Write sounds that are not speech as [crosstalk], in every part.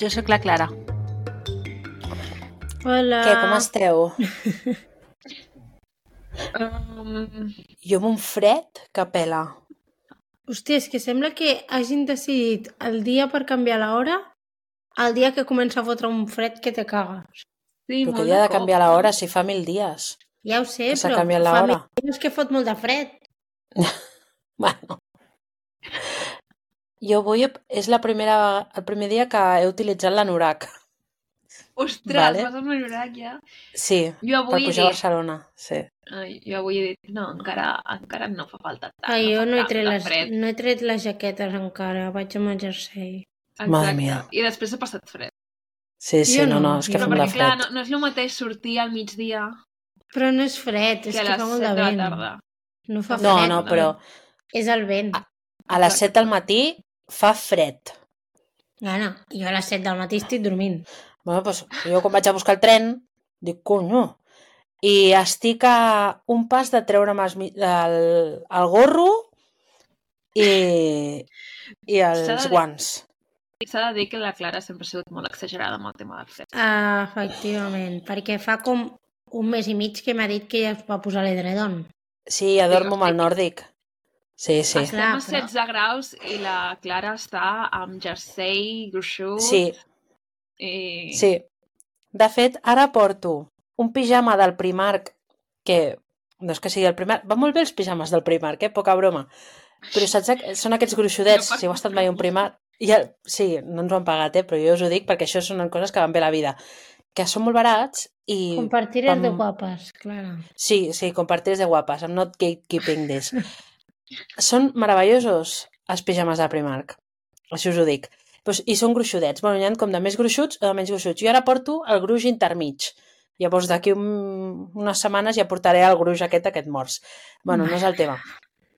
Jo sóc la Clara. Hola. Què, com esteu? [laughs] Um, Jo amb un fred que pela. Hòstia, és que sembla que hagin decidit el dia per canviar l'hora el dia que comença a fotre un fred que te cagues. sí, Però molt que havia de canviar l'hora si fa mil dies. Ja ho sé, però fa mil dies que fot molt de fred. [laughs] Bueno. Jo avui és la primera, el primer dia que he utilitzat l'anorac. Ostres, Vale. vas amb l'anorac ja? Sí, Jo per avui he pujar a dit, Barcelona. Sí. ai, jo avui he dit, no, encara, encara no fa falta tant. Ah, jo fa no he, tret de les, fred. no he tret les jaquetes encara, vaig amb el jersei. Madre Exacte. mia. I després ha passat fred. Sí, sí, Jo no, no, no, és que jo fa Però molt de perquè, clar, fred. no, no és el mateix sortir al migdia Però no és fred, és que que, a fa molt 7 de de la vent. tarda. No fa No, fred, no, però és el vent. a les 7 del matí fa fred. Anna, jo a les 7 del matí estic dormint. Bueno, doncs jo quan vaig a buscar el tren, dic, conyo, i estic a un pas de treure'm els mi- el, el gorro i, i els de guants. I s'ha de dir que la Clara sempre ha sigut molt exagerada amb el tema del fred. Ah, efectivament, perquè fa com un mes i mig que m'ha dit que ja es va posar l'edredon. Sí, ja dormo amb el nòrdic. Sí, sí. Estem a però- 16 graus i la Clara està amb jersei, gruixut... Sí, I... sí. De fet, ara porto un pijama del Primark que no és que sigui el Primark, va molt bé els pijames del Primark, eh? Poca broma. Però saps, són aquests [laughs] gruixudets, No si heu estat mai un Primark... Ja, sí, no ens ho han pagat, eh? però jo us ho dic perquè això són coses que van bé la vida. Que són molt barats i... Compartir és de Pam. guapes, Clara. Sí, sí, compartir de guapes. I'm not gatekeeping this. [laughs] són meravellosos els pijames de Primark. Això us ho dic. Pues, I són gruixudets. Bueno, hi ha com de més gruixuts o de menys gruixuts. Jo ara porto el gruix intermig. Llavors d'aquí un, unes setmanes ja portaré el gruix aquest, aquest morts. Bueno, no és el tema.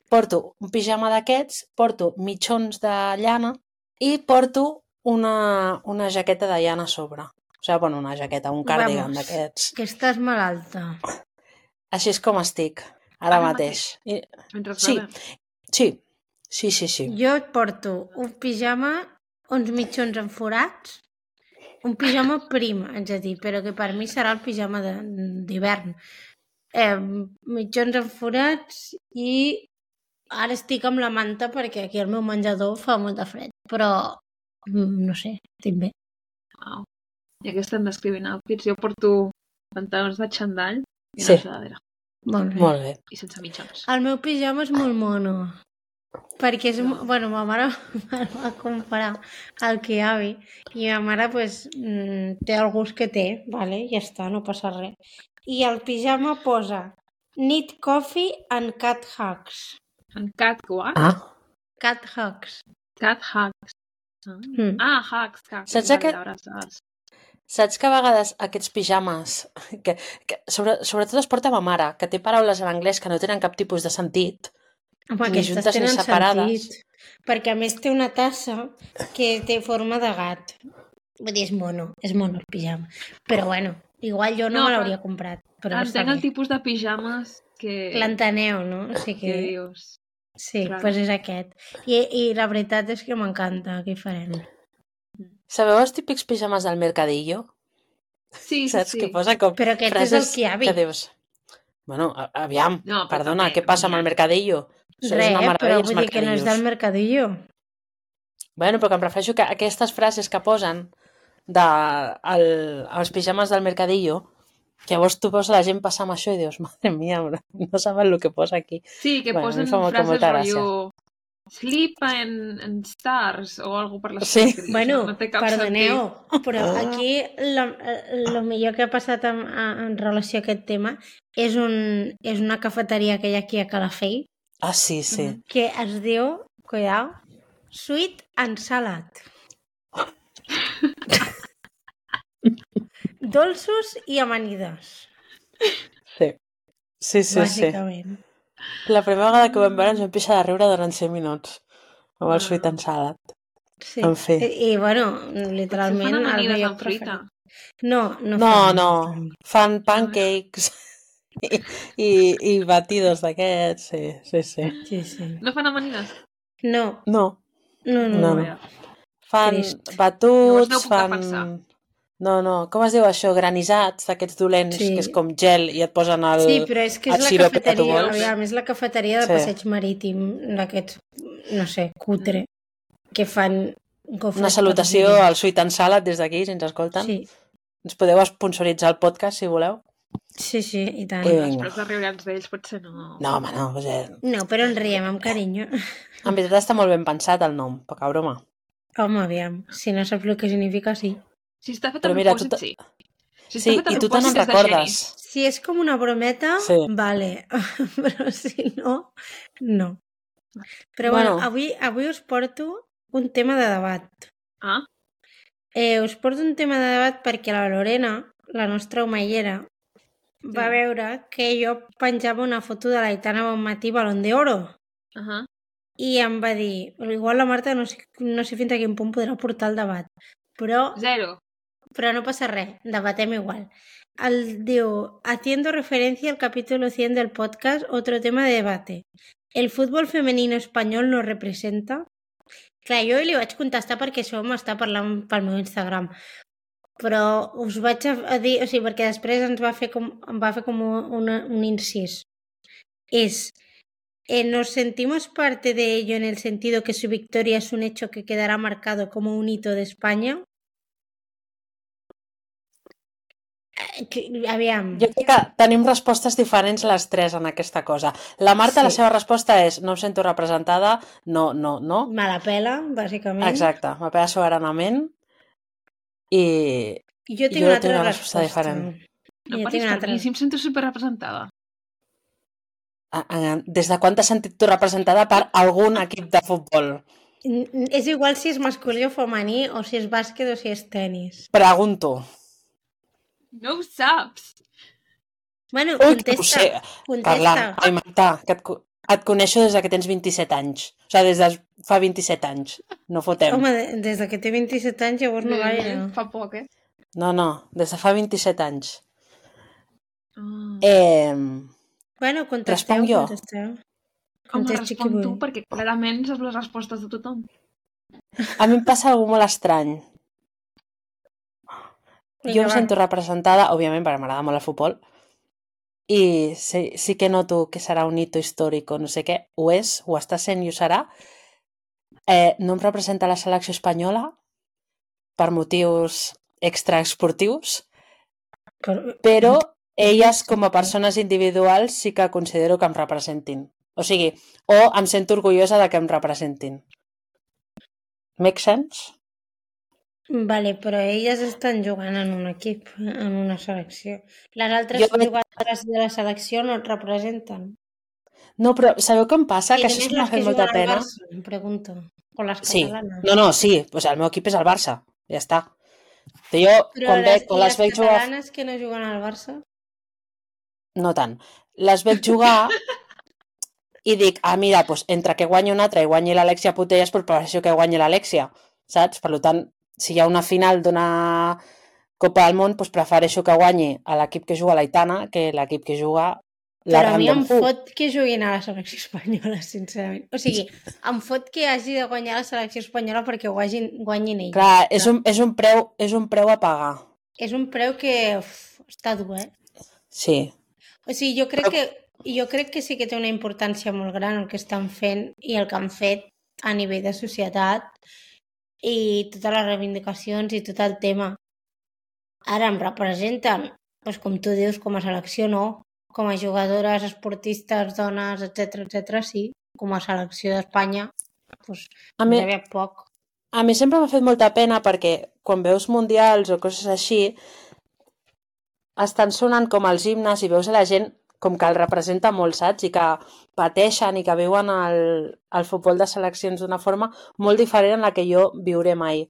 Porto un pijama d'aquests, porto mitjons de llana i porto una, una jaqueta de llana a sobre. O sigui, bueno, una jaqueta, un cardigan d'aquests. Que estàs malalta. Així és com estic, ara Ara mateix. I, Mentre Sí. sí, sí, sí, sí. Jo et porto un pijama, uns mitjons enforats, un pijama [laughs] prim, haig de dir, però que per mi serà el pijama de- d'hivern. Eh, mitjons enforats i ara estic amb la manta perquè aquí al meu menjador fa molt de fred, però mm, no sé, estic bé. Wow. I aquí estem descrivint outfits. Jo porto pantalons de xandall i Sí. una sudadera. Molt bé. Molt bé. I sense mitjons. El meu pijama és molt mono. Perquè és... mo- Bueno, ma mare [laughs] me'l va comprar al Kiabi i ma mare pues, mm, té el gust que té, vale? ja està, no passa res. I el pijama posa Need coffee and cat hugs. En cat what? Ah, Cat hugs. Cat hugs. Ah, Mm. ah hugs. hugs. Saps aquest- saps. que a vegades aquests pijames, que, que sobre, sobretot es porta ma mare, que té paraules en anglès que no tenen cap tipus de sentit, Home, Ni juntes ni separades. sentit. Perquè a més té una tassa que té forma de gat. Vull dir, és mono, és mono el pijama. Però bueno, igual jo no, No, me l'hauria comprat. Però Entenc el tipus de pijames que, L'enteneu, no? O sigui que que... dius. Sí, doncs pues és aquest. I, I la veritat és que m'encanta, què farem? Sabeu els típics pijames del Mercadillo? Sí, sí, Saps? sí. Que posa com Però aquest és el Kiabi. que dius... Bueno, aviam, No, però perdona, què passa amb el. Mercadillo? Això és Res, una meravella, però vull dir que no és del. Mercadillo. Bueno, però que em refereixo que aquestes frases que posen de el, els pijames del Mercadillo, que llavors tu veus la gent passar amb això i dius, madre mía, bro, no saben el que posa aquí. Sí, que Bueno, posen frases rotllo... Sleep and, and stars o algo per les Sí. Bueno, no, té cap perdoneu, però Ah. aquí el millor que ha passat en, en relació a aquest tema és, un, és una cafeteria que hi ha aquí a Calafell Ah, sí, sí. Que es diu, cuidao, Sweet and Salad. [laughs] dolços i amanides, Sí. Sí, sí, sí. La primera vegada que ho vam veure ens vam pixar de riure durant 5 minuts. Amb el Ah. sweet and salad. Sí. En fi. I, I, bueno, Potser literalment... fan el amanides amb fruita. No, no. No, fan, no. fan. Fan pancakes i, i, i batidos d'aquests. Sí, sí, sí. Sí, sí. No fan amanides? No, No, no, no. No, no. fan Trist. batuts, Llavors no fan... defensar. No, no, com es diu això? Granissats, d'aquests dolents, Sí. que és com gel i et posen el... Sí, però és que és la cafeteria, aviam, és la cafeteria de Sí. passeig marítim d'aquests, no sé, cutre, que fan gofres Una salutació al Sweet and Salad des d'aquí, si ens escolten. dies. Ens podeu sponsoritzar el podcast, si voleu. Sí, sí, sí, i tant. I. Després de riure'ns d'ells potser no... No, home, no. Sigui, No, però en riem amb carinyo. en veritat està molt ben pensat el nom, poca broma. Home, aviam, si no saps el que significa, sí. Si està fet Però a mira, propòsit, tu sí. Si Sí, i tu te n'en recordes. Si és com una brometa, Sí. vale, [laughs] però si no, no. Però bueno, Bueno. avui, avui us porto un tema de debat. Ah, Eh, us porto un tema de debat perquè la Lorena, la nostra omellera, va Sí. veure que jo penjava una foto de l'Aitana Bonmatí Balón d'Oro uh -huh. i em va dir, igual la Marta no sé, no sé fins a quin punt podrà portar el debat, però, Zero. Però no passa res, debatem igual. El, diu, haciendo referencia al capítulo 100 del podcast, otro tema de debate. ¿El fútbol femenino español nos representa? Clar, jo li vaig contestar perquè això m'està parlant pel meu Instagram. Però us vaig a, dir, o sigui, perquè després ens va fer com, em va fer com un, un incís. És, eh, nos sentimos parte de ello en el sentido que su victoria es un hecho que quedará marcado como un hito de España. Aviam. Jo crec que tenim respostes diferents les tres en aquesta cosa. La Marta, Sí. la seva resposta és no em sento representada, no, no, no. Me la pela, bàsicament. Exacte, m'apega soberanament i I jo tinc Jo una tinc altra una resposta resposta. diferent. No jo paris tinc una per altra. mi, si em sento superrepresentada. a- a- des de quan t'has sentit tu representada per algun equip de futbol? És igual si és masculí o femení, o si és bàsquet o si és tennis. Pregunto. No ho saps. Bueno, Ui, contesta. no ho sé. Contesta. Carla, ai, Marta, que et, et coneixo des de que tens 27 anys. O sigui, des de fa 27 anys. No fotem. Home, de- des de que té 27 anys llavors no gaire. Fa poc, eh? No, no, des de fa 27 anys. Ah. Eh, Bueno, contesteu, Responc jo? contesteu. Home, Contesti respon tu, perquè clarament saps les respostes de tothom. a mi em passa alguna molt estrany. Vinga, jo em va. sento representada, òbviament, perquè m'agrada molt el futbol, i sí, sí que noto que serà un hito històric o no sé què, ho és, ho està sent i ho serà. Eh, no em representa la selecció espanyola per motius extraesportius, Però, però elles com a persones individuals sí que considero que em representin. O sigui, o em sento orgullosa de que em representin. Make sense? Vale, però elles estan jugant en un equip, en una selecció. Les altres Jo jugadores de la selecció no et representen. No, però sabeu què em passa? I Que això sí m'ha fet molta pena. Barça, em pregunto. O les Sí, catalanes. no, no, sí, o sigui, el meu equip és el Barça, ja està. Que jo, Però quan, les, veig, quan les les veig jugar... catalanes que no juguen al Barça? No tant. Les veig jugar i dic, ah, mira, doncs, entre que guanyi una altra i guanyi l'Alexia Putellas, doncs prefereixo que guanyi l'Alexia, saps? Per tant, si hi ha una final d'una Copa del Món, doncs prefereixo que guanyi a l'equip que juga l'Aitana que l'equip que juga la Però a mi em fot que juguin a la selecció espanyola, sincerament. O sigui, em fot que hagi de guanyar la selecció espanyola perquè ho hagin, guanyin ells. Clar, és un, és, un preu, és un preu a pagar. És un preu que uf, està dur, eh? Sí. O sigui, jo crec, Però- que, jo crec que sí que té una importància molt gran el que estan fent i el que han fet a nivell de societat i totes les reivindicacions i tot el tema. Ara em representen, doncs com tu dius, com a selecció no, com a jugadores, esportistes, dones, etc etc sí, com a selecció d'Espanya, doncs A mi, poc. A mi sempre m'ha fet molta pena perquè quan veus mundials o coses així estan sonant com els himnes i veus a la gent com que el representa molt, saps? I que pateixen i que viuen el, el futbol de seleccions d'una forma molt diferent en la que jo viuré mai.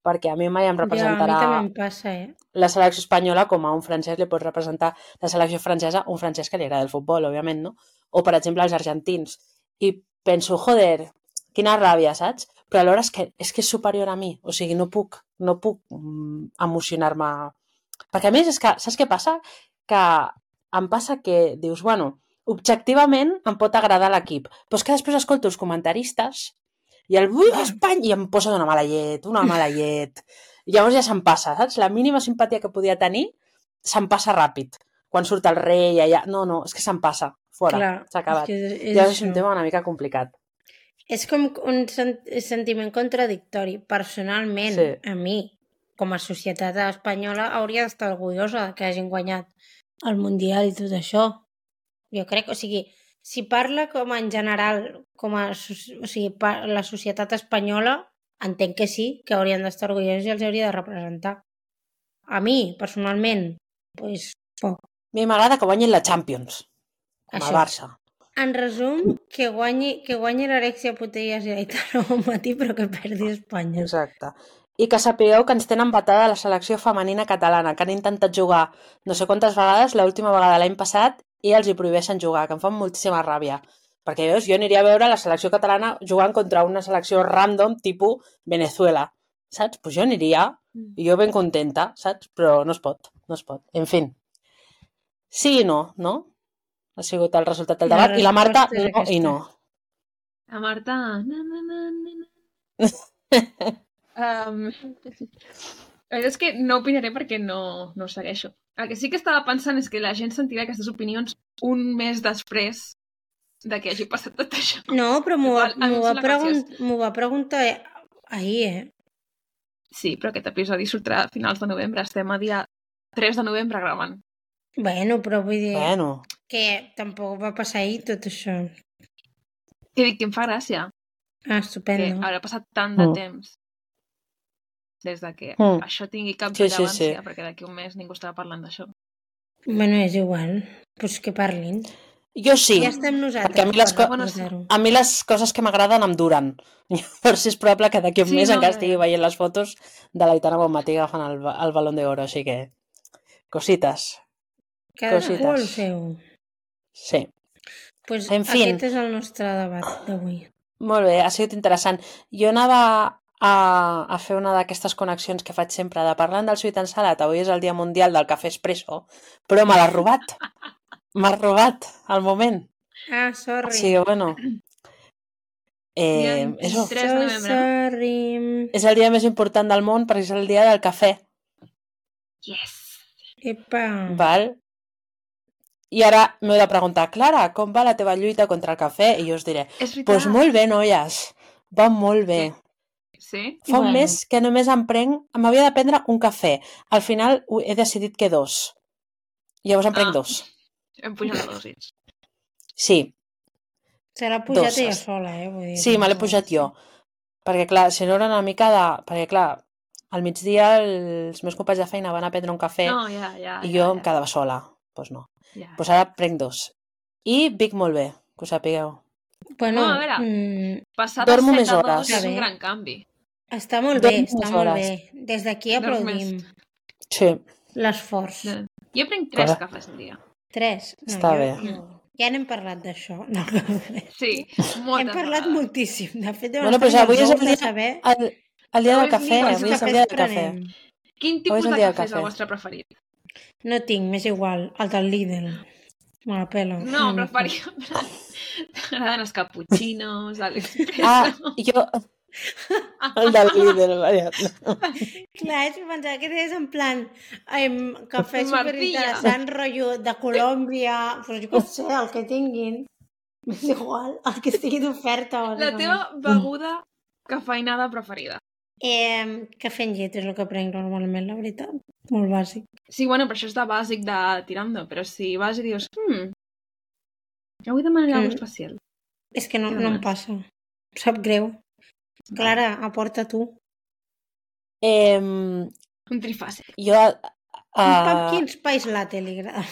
perquè a mi mai em Ja, a mi representarà també passa, eh? la selecció espanyola com a un francès li pot representar la selecció francesa un francès que li agrada el futbol, òbviament, no? O, per exemple, els argentins. I penso, joder, quina ràbia, saps? Però alhora és que és, que és superior a mi. O sigui, no puc, no puc mm, emocionar-me... Perquè a més és que, saps què passa? Que em passa que dius, bueno, objectivament em pot agradar l'equip, però és que després escolto els comentaristes i el vull Espanya i em posa d'una mala llet, una mala [laughs] llet. I llavors ja se'm passa, saps? La mínima simpatia que podia tenir se'm passa ràpid. Quan surt el rei allà... No, no, és que se'm passa. Fora, s'ha acabat. És, que és, Ja és un tema una mica complicat. és com un sen sentiment contradictori. Personalment, Sí. a mi, com a societat espanyola, hauria d'estar orgullosa de que hagin guanyat el Mundial i tot això. Jo crec, o sigui, si parla com en general, com a, o sigui, la societat espanyola, entenc que sí, que haurien d'estar orgullosos i els hauria de representar. A mi, personalment, pues, poc. A mi m'agrada que guanyin la Champions, com Això. el Barça. En resum, que guanyi, que guanyi l'Alexia Putellas i l'Aitana Bonmatí, però que perdi Espanya. Exacte. I que sapigueu que ens tenen batada la selecció femenina catalana, que han intentat jugar no sé quantes vegades, l'última vegada l'any passat, i els hi prohibeixen jugar, que em fan moltíssima ràbia. Perquè veus, jo aniria a veure la selecció catalana jugant contra una selecció random tipus Venezuela, saps? Pues jo aniria, i jo ben contenta, saps? Però no es pot, no es pot. En fi. Sí i no, no? Ha sigut el resultat del debat. I la Marta, no i no. La Marta... Na, na, na, na. [laughs] um, la veritat és que no opinaré perquè no, no ho segueixo. El que sí que estava pensant és que la gent sentirà aquestes opinions un mes després de que hagi passat tot això. No, però m'ho va, va, pregun va preguntar ahir, eh? Sí, però aquest episodi sortirà a finals de novembre. Estem a dia 3 de novembre gravant. Bueno, però vull dir Bueno, que tampoc va passar ahir tot això. Que dic que em fa gràcia Ah, que estupendo. haurà passat tant de Mm. temps des de que Mm. això tingui cap Sí, sí, rellevància, sí. perquè d'aquí un mes ningú estarà parlant d'això. Bueno, és igual. Pues que parlin. jo sí. Ja estem nosaltres. perquè a mi les co-. A mi les coses que m'agraden em duren. [laughs] Llavors és probable que d'aquí un Sí, mes no, encara ja, estigui veient les fotos de l'Aitana Bonmatí agafant el, el balón d'oro, així que... Cosites, Cadascú cosites. el seu. sí. Pues En fin. aquest és el nostre debat d'avui. Molt bé, ha sigut interessant. Jo anava a, a fer una d'aquestes connexions que faig sempre de parlant del Sweet and Salad. Avui és el Dia Mundial del Cafè Espresso, però me l'has robat. M'has robat al moment. Ah, sorry. O sigui, bueno... Eh, eso, 3 de so novembre, no? sorry. és el dia més important del món perquè és el dia del cafè. Yes! Epa. Val? I ara m'heu de preguntar, Clara, com va la teva lluita contra el cafè? I jo us diré, doncs pues molt bé, noies, va molt bé. Sí? Fa un Bueno. mes que només em prenc... M'havia de prendre un cafè. Al final he decidit que dos. Llavors em prenc Ah. dos. Hem pujat la dosis. Sí, Se l'ha pujat Dos. ella sola, eh? Vull dir, sí, me l'he pujat jo. Perquè, clar, si no era una mica de... Perquè, clar, al migdia els meus companys de feina van a prendre un cafè No, ja, ja. i jo ja, em quedava sola. Doncs pues no. Ja. Doncs pues ara prenc dos. I Vic molt bé, que ho sapigueu. Bueno, No, a veure. mm, Passar de Dormo 7 més a 2 hores. és un gran canvi. Està molt bé, està més molt hores. bé. Des d'aquí aplaudim Sí, l'esforç. Ja. Jo prenc 3 Correcte. cafès al dia. Tres. No, Està jo, bé. No. Ja n'hem parlat d'això. [laughs] No. Sí, Hem moltes parlat vegades. moltíssim. De fet, Bueno, però avui és el de dia- saber el, el dia del Avui és cafè, avui és el dia del cafè. Quin tipus de cafè és el vostre preferit? No tinc, m'és igual. El del Lidl. Me la pelo. No, me preferia... [laughs] T'agraden els cappuccinos, l'expresso... Ah, jo... El del líder, vaja. Clar, és [laughs] que pensava que és en plan em, cafè superinteressant, rotllo de Colòmbia, pues jo què sé, el que tinguin. M'és igual, el que estigui d'oferta. La teva beguda cafeïnada preferida. Eh, cafè amb llet és el que prenc normalment, la veritat. Molt bàsic. Sí, bueno, però això és de bàsic de tirando, però si vas i dius, hmm, avui demanaré Mm. alguna especial. És que no, no em passa. Em Sap greu. Clara, aporta tu. Eh, Un trifàcil. jo... Uh... Un pumpkin spice latte li agrada.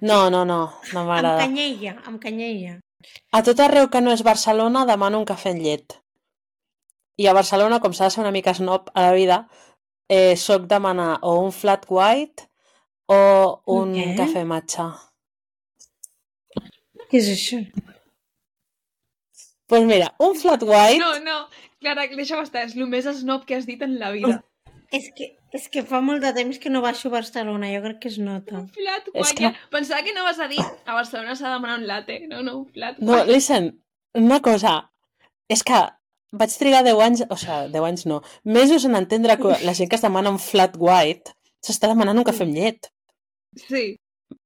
no, no, no, no Amb m'agrada. canyella, amb canyella. A tot arreu que no és Barcelona demano un cafè amb llet. I a Barcelona, com s'ha de ser una mica snob a la vida, eh, soc demanar o un flat white o un Què? cafè matcha. Què és això? Pues mira, un flat white... No, no, Clara, deixa'm estar, és el més snob que has dit en la vida. És que, és que fa molt de temps que no baixo a Barcelona, jo crec que es nota. Un flat És white. que- Pensava que no vas a dir a Barcelona s'ha de demanar un latte. No, no, un flat No, white. listen, una cosa, és que vaig trigar 10 anys, o sigui, 10 anys no, mesos en entendre que la gent que es demana un flat white s'està demanant un cafè amb llet. Sí.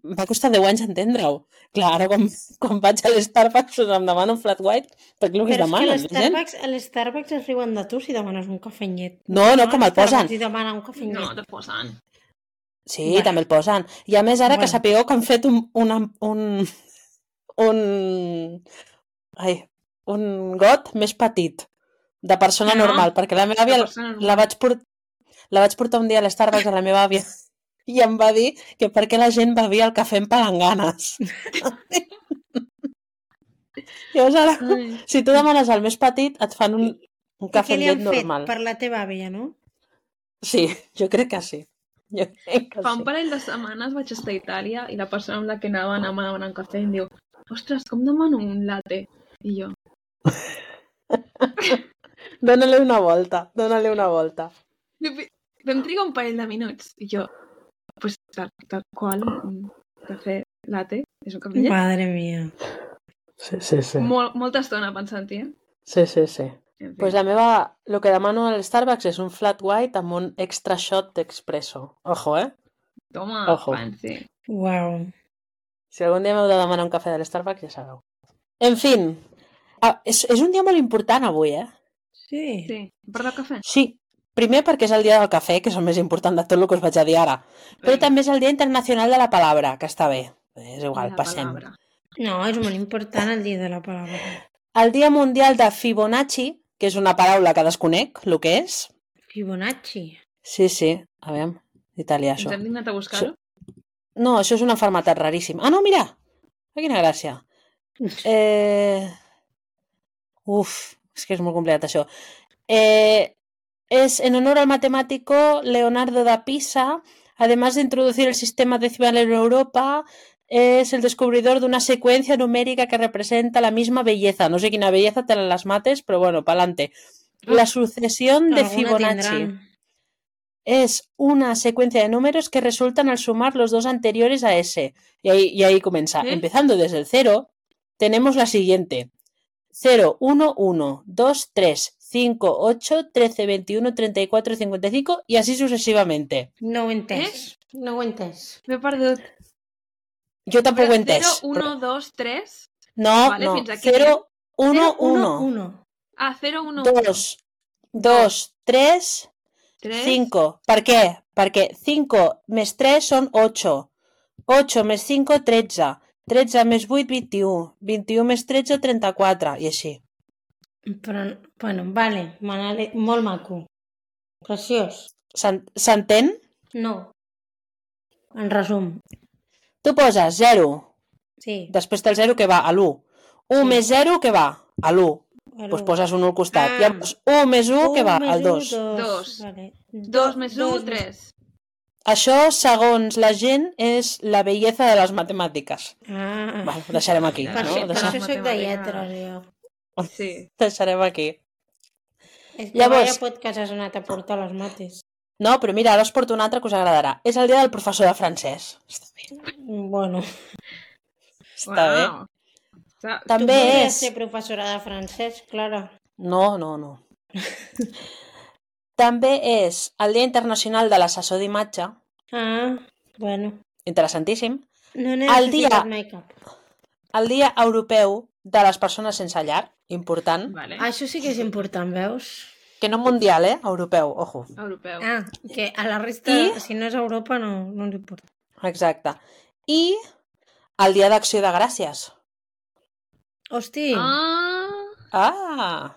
Em va costar 10 anys entendre-ho. Clar, ara quan, quan vaig a l'Starbucks doncs em demano un flat white, perquè el que es Però és que a demanen, la l'Starbucks, es riuen de tu si demanes un cafenyet. No, no, que me'l posen. Si demana un cafenyet. No, te posen. Sí, Bueno. també el posen. I a més, ara que Bueno. sapigueu que han fet un, una, un, un, ai, un got més petit de persona No, normal, perquè la meva àvia normal. la vaig, port, la vaig portar un dia a l'Starbucks a la meva àvia i em va dir que per què la gent bevia el cafè en palanganes. [laughs] Llavors ara, Ai. si tu demanes el més petit, et fan un, un I cafè què amb li han llet fet normal. per la teva àvia, no? Sí, jo crec que sí. Jo crec que Fa un parell de setmanes vaig estar a Itàlia i la persona amb la que anava anava a demanar un cafè i em diu ostres, com demano un latte? I jo, [laughs] Dóna-li una volta, dóna-li una volta. vam trigar un parell de minuts i jo, pues tal, tal qual, un cafè latte, és un cafè llet. Madre mía. Sí, sí, sí. Molt, molta estona pensant-hi, eh? Sí, sí, sí. En fi. Pues la meva... Lo que demano al Starbucks és un flat white amb un extra shot d'expresso. Ojo, eh? Toma, Ojo. fancy. Wow. Si algun dia m'heu de demanar un cafè de l'Starbucks, ja sabeu. En fin, ah, és, és un dia molt important avui, eh? Sí. Sí, per del cafè. Sí, primer perquè és el dia del cafè, que és el més important de tot el que us vaig a dir ara. Però també és el dia internacional de la palabra, que està bé. És igual, la passem. palabra. No, és molt important el dia de la paraula. El dia mundial de Fibonacci, que és una paraula que desconec, el que és. Fibonacci. Sí, sí, a veure, italià, Ens això. hem dignat a buscar-ho? No, això és una enfermetat raríssima. Ah, no, mira! Quina gràcia. [laughs] Eh... Uf, és que és molt complicat això. Eh, es en honor al matemático Leonardo da Pisa, además de introducir el sistema decimal en Europa, es el descubridor de una secuencia numérica que representa la misma belleza. No sé quina belleza te las mates, pero bueno, pa'lante. La sucesión de Fibonacci. es una secuencia de números que resultan al sumar los dos anteriores a ese. Y ahí, y ahí comienza. ¿Eh? Empezando desde el 0, tenemos la siguiente. 0, 1, 1, 2, 3, 5, 8, 13, 21, 34, 55 y así sucesivamente. No he entès. No entès. M'he perdut. Yo tampoco he entès. 0, 1, 2, 3. No, Vale, no. fins aquí 0, 1, 0, 1, 1. Ah, 0, 1, 2, 2, 3, 3. 5. Per què? Perquè 5 més 3 són 8. 8 més 5, 13. 13 més 8, 21. 21 més 13, 34. I així. Però, bueno, vale, molt maco. Preciós. S'en- S'entén? No. En resum, Tu poses 0, sí. després del 0 que va a l'1. 1 Sí. més 0 que va a l'1. Bueno, Doncs poses un al costat. Ah. Llavors, 1 més 1 que va al més un, 2. Dos. Dos. Vale. 2 més 1, dos 3. Això, segons la gent, és la bellesa de les matemàtiques. Ah, Bueno, ho deixarem aquí. per, No? això, per Deixa... això soc de lletres, jo. Sí. [laughs] Deixarem aquí. És que Llavors- vaya podcast has anat a portar les mates. No, però mira, ara us porto un altre que us agradarà. És el dia del professor de francès. Està bé. Bueno, Està bé. Uau. Sa- També tu és... ser professora de francès, Clara. No, no, no. [laughs] També és el Dia Internacional de l'Assessor d'imatge. Ah, bueno. Interessantíssim. No n'he El dia- make-up. El Dia Europeu de les Persones Sense Llar. Important. Vale. Ah, això sí que és important, veus? Que no mundial, eh? Europeu, ojo. Europeu. Ah, que a la resta, I- si no és Europa, no, no li importa. Exacte. I el Dia d'Acció de Gràcies. Hosti, Ah, Ah!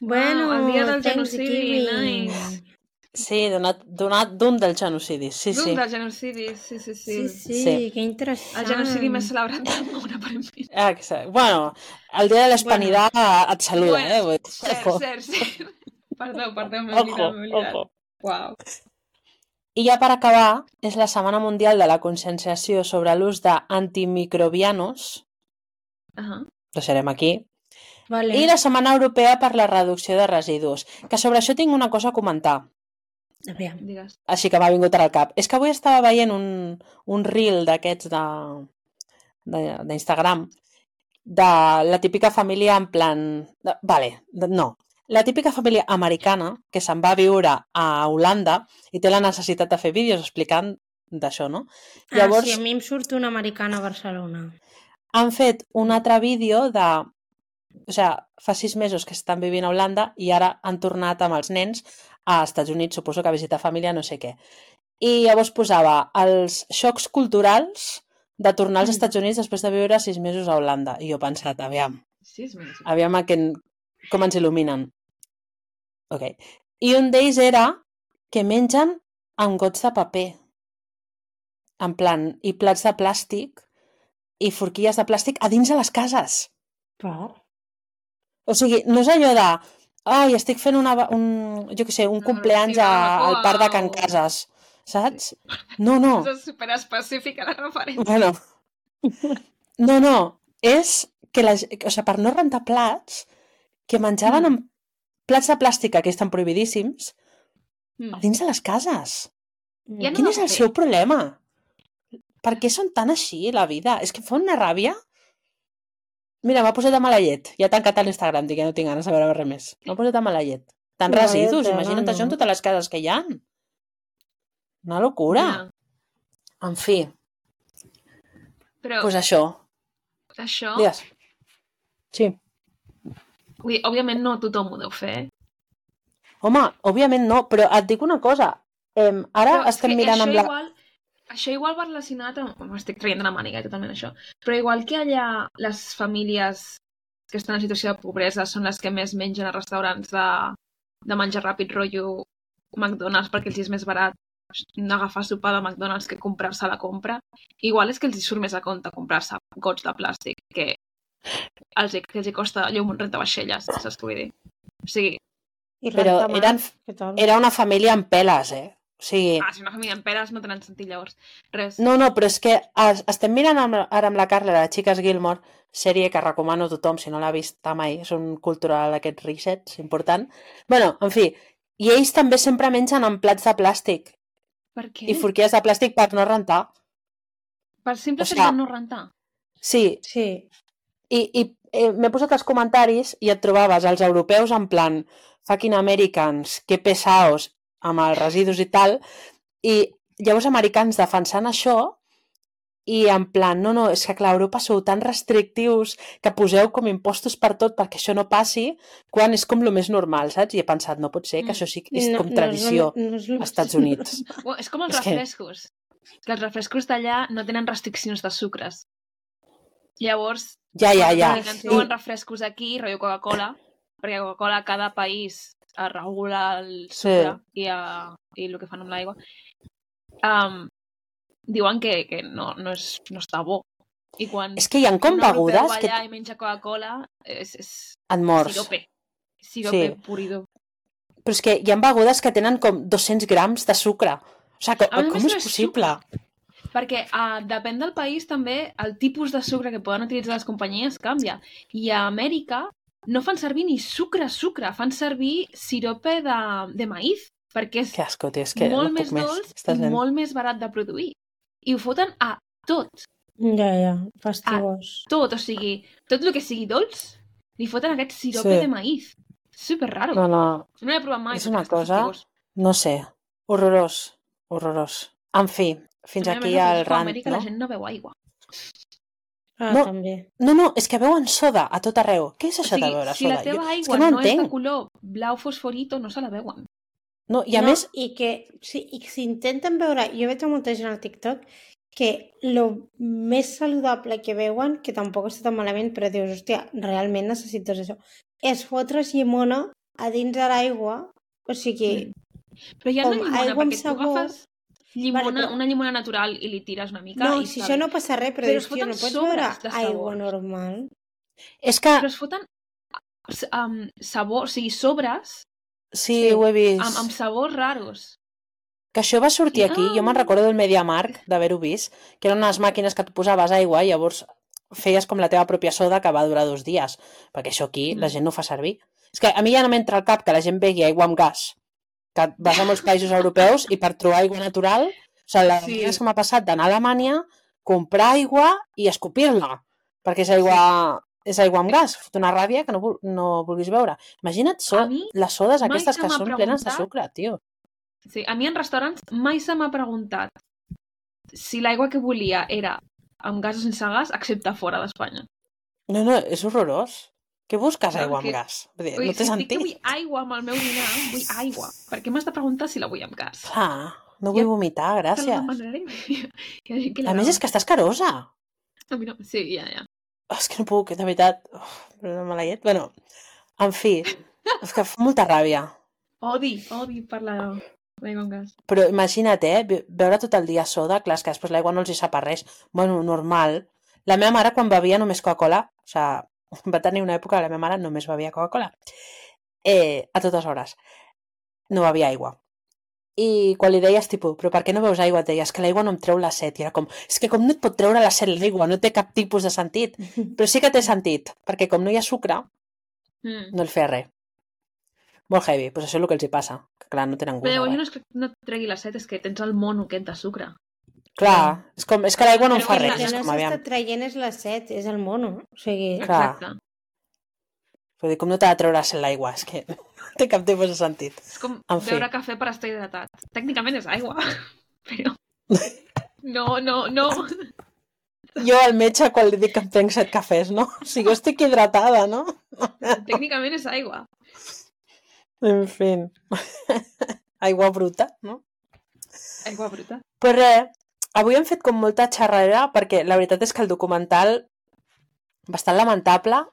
bueno, ah, el dia del genocidi, Thanksgiving. nice. Sí, donat, donat d'un dels genocidis. Sí, D'un sí. del genocidi, sí, sí, sí. Sí, sí, Sí. que interessant. El genocidi més celebrat del món, aparentment. Exacte. Bueno, el dia de l'Hispanidad et saluda, Bueno, eh? Vull dir, Cert, ojo. cert, cert. Perdó, perdó, m'he oblidat, m'he oblidat. ojo. Uau. I ja per acabar, és la Setmana Mundial de la Conscienciació sobre l'ús d'antimicrobianos, Ahà. deixarem aquí, Vale. i la Setmana Europea per la Reducció de Residus, que sobre això tinc una cosa a comentar, Aviam. Digues. així que m'ha vingut ara al cap. És que avui estava veient un, un reel d'aquests de- de- d'Instagram de, de la típica família en plan... De, vale, de, no. La típica família americana que se'n va a viure a Holanda i té la necessitat de fer vídeos explicant d'això, no? Llavors... Ah, sí, a mi em surt una americana a Barcelona. han fet un altre vídeo de... O sigui, fa sis mesos que estan vivint a Holanda i ara han tornat amb els nens a Estats Units, suposo que a visitar família, no sé què. I llavors posava els xocs culturals de tornar als Mm. Estats Units després de viure sis mesos a Holanda. I jo he pensat, aviam, Sis mesos. aviam a que, com ens il·luminen. Ok. I un d'ells era que mengen amb gots de paper. En plan, i plats de plàstic i forquilles de plàstic a dins de les cases. Per? O sigui, no és allò de ai, estic fent una, un, jo què sé, un compleanys a, barbacoa al parc de Can Cases, saps? No, no. És superespecífica la referència. Bueno. No, no. És que la, o sigui, per no rentar plats, que menjaven Mm. amb plats de plàstic que estan prohibidíssims Mm. a dins de les cases. Ja no Quin és el paper. seu problema? Per què són tan així, la vida? És que fa una ràbia. Mira, m'ha posat de mala llet. Ja he tancat a l'Instagram, dic que no tinc ganes de veure res més. M'ha posat de mala llet. Tant Mala residus, imagina't no. això en totes les cases que hi ha. Una locura. Ja. En fi, Però doncs això. això, Digues. Sí. vull dir, òbviament no tothom ho deu fer. eh? Home, òbviament no, però et dic una cosa. Em, ara Però estem mirant amb la... Igual, això igual va relacionat amb... M'estic traient de la màniga, totalment, això. Però igual que allà les famílies que estan en situació de pobresa són les que més mengen a restaurants de, de menjar ràpid, rotllo McDonald's, perquè els és més barat agafar sopar de McDonald's que comprar-se la compra. Igual és que els hi surt més a compte comprar-se gots de plàstic que els, que els hi costa llum un rentavaixelles, saps què vull dir? O sigui, I Però eren, era una família amb peles, eh? O sigui... ah, si una família en peres no tenen sentit llavors. Res. No, no, però és que es, estem mirant amb, ara amb la Carla la Xiques Gilmore, sèrie que recomano a tothom si no l'ha vist mai, és un cultural d'aquests resets, important. bueno, en fi, i ells també sempre mengen amb plats de plàstic Per què? i forquilles de plàstic per no rentar. Per simple O sigui- de no rentar. Sí, Sí. i, i eh, m'he posat els comentaris i et trobaves els europeus en plan fucking Americans, que pesaos amb els residus i tal, i llavors americans defensant això i en plan, no, no, és que clar, Europa sou tan restrictius que poseu com impostos per tot perquè això no passi, quan és com lo més normal, saps? I he pensat, no pot ser, que Mm. això sí que és No- com no tradició lo- no és lo als Estats Units. [laughs] Bueno, és com els És que- refrescos. Que els refrescos d'allà no tenen restriccions de sucres. Llavors, Ja, ja, ja. americans sí. beuen refrescos aquí, rotllo Coca-Cola, perquè Coca-Cola a cada país es regula el sucre i, a, i el que fan amb l'aigua. Um, diuen que, que no, no, és, no està bo. I quan És que hi ha com begudes que i menja Coca-Cola, és, és et mors. sirope. Sirope Sí. purido. Però és que hi ha begudes que tenen com 200 grams de sucre. O sigui, A com, com és possible? Perquè uh, depèn del país també el tipus de sucre que poden utilitzar les companyies canvia. I a Amèrica no fan servir ni sucre, sucre, fan servir sirope de, de maïz, perquè és Que asco, tio, és que molt no més més. dolç Estàs i molt més barat de produir. I ho foten a tot, Ja, ja, fastigós. tot, o sigui, tot el que sigui dolç, li foten aquest sirope Sí. de maïz. Super raro. No, no, No l'he provat mai. És una cosa- fastigós. no sé. Horrorós, horrorós. En fi, fins A més, aquí a més, el a rant, Amèrica no? la gent no beu aigua. Ah, No. també. No, no, és que veuen soda a tot arreu. Què és O això sigui, de veure si soda? la teva aigua és que no, no, és de color blau fosforito, no se la beuen. No, I a no, més, I que sí, i que s'intenten veure... Jo veig a molta gent al TikTok que lo més saludable que veuen, que tampoc està tan malament, però dius, hòstia, realment necessites això, és fotre's llimona a dins de l'aigua, o sigui, Però hi ha Com una llimona, aigua perquè tu agafes llimona, Vale, però- una llimona natural i li tires una mica no, i si això no passa res, però, Però dius, tio, no pots veure aigua normal. és que... Però es foten um, sabor, o sigui, sobres Sí, Sí. ho he vist. amb, amb sabors raros. Que això va sortir aquí, jo me'n recordo del MediaMark, d'haver-ho vist, que eren unes màquines que tu posaves aigua i llavors feies com la teva pròpia soda que va durar dos dies, perquè això aquí la Mm. gent no fa servir. És que a mi ja no m'entra al cap que la gent begui aigua amb gas, que vas a molts països europeus i per trobar aigua natural, o sigui, la Sí. sí. que m'ha passat d'anar a Alemanya, comprar aigua i escopir-la, perquè és aigua, és aigua amb gas, fot una ràbia que no, no vulguis veure. Imagina't so, mi les sodes aquestes que són plenes de sucre, tio. Sí, a mi en restaurants mai se m'ha preguntat si l'aigua que volia era amb gas o sense gas, excepte fora d'Espanya. No, no, és horrorós. Què busques aigua amb gas? Vull dir, no té si sentit. vull aigua amb el meu dinar, vull aigua. Per què m'has de preguntar si la vull amb gas? Clar, no Ja- vull vomitar, gràcies. [laughs] A més, és que estàs carosa. A mi no. Sí, ja, ja. Oh, és que no puc, de veritat. Uf, una mala llet. Bueno, en fi, [laughs] és que fa molta ràbia. Odi, odi per la l'aigua amb gas. Però imagina't, eh, beure tot el dia soda, clar, és que després l'aigua no els hi sap res. Bueno, normal. La meva mare, quan bevia només Coca-Cola, o sigui, [laughs] va tenir una època que la meva mare només bevia Coca-Cola, eh, a totes hores. No bevia aigua. I quan li deies, tipus, però per què no veus aigua? Et deies que l'aigua no em treu la set. I era com, és que com no et pot treure la set l'aigua? No té cap tipus de sentit. [laughs] Però sí que té sentit, perquè com no hi ha sucre, Mm. no el feia res. Molt heavy, doncs això és el que els hi passa. Que clar, no tenen gust. Però llavors no és que no et tregui la set, és que tens el mono aquest de sucre. Clar, és, com, és que l'aigua no em fa res, El que és no s'està aviam. traient és la set, és el mono. O sigui, Clar. Exacte. Vull dir, com no t'ha de treure set l'aigua? És que no té cap tipus de sentit. És com En fi. beure cafè per estar hidratat. Tècnicament és aigua, [laughs] però... [laughs] No, no, no. Jo al metge quan li dic que em prenc set cafès, no? O sigui, jo estic hidratada, no? [laughs] Tècnicament és aigua. En fi. Aigua bruta, no? Aigua bruta. Però res, avui hem fet com molta xerrera perquè la veritat és que el documental bastant lamentable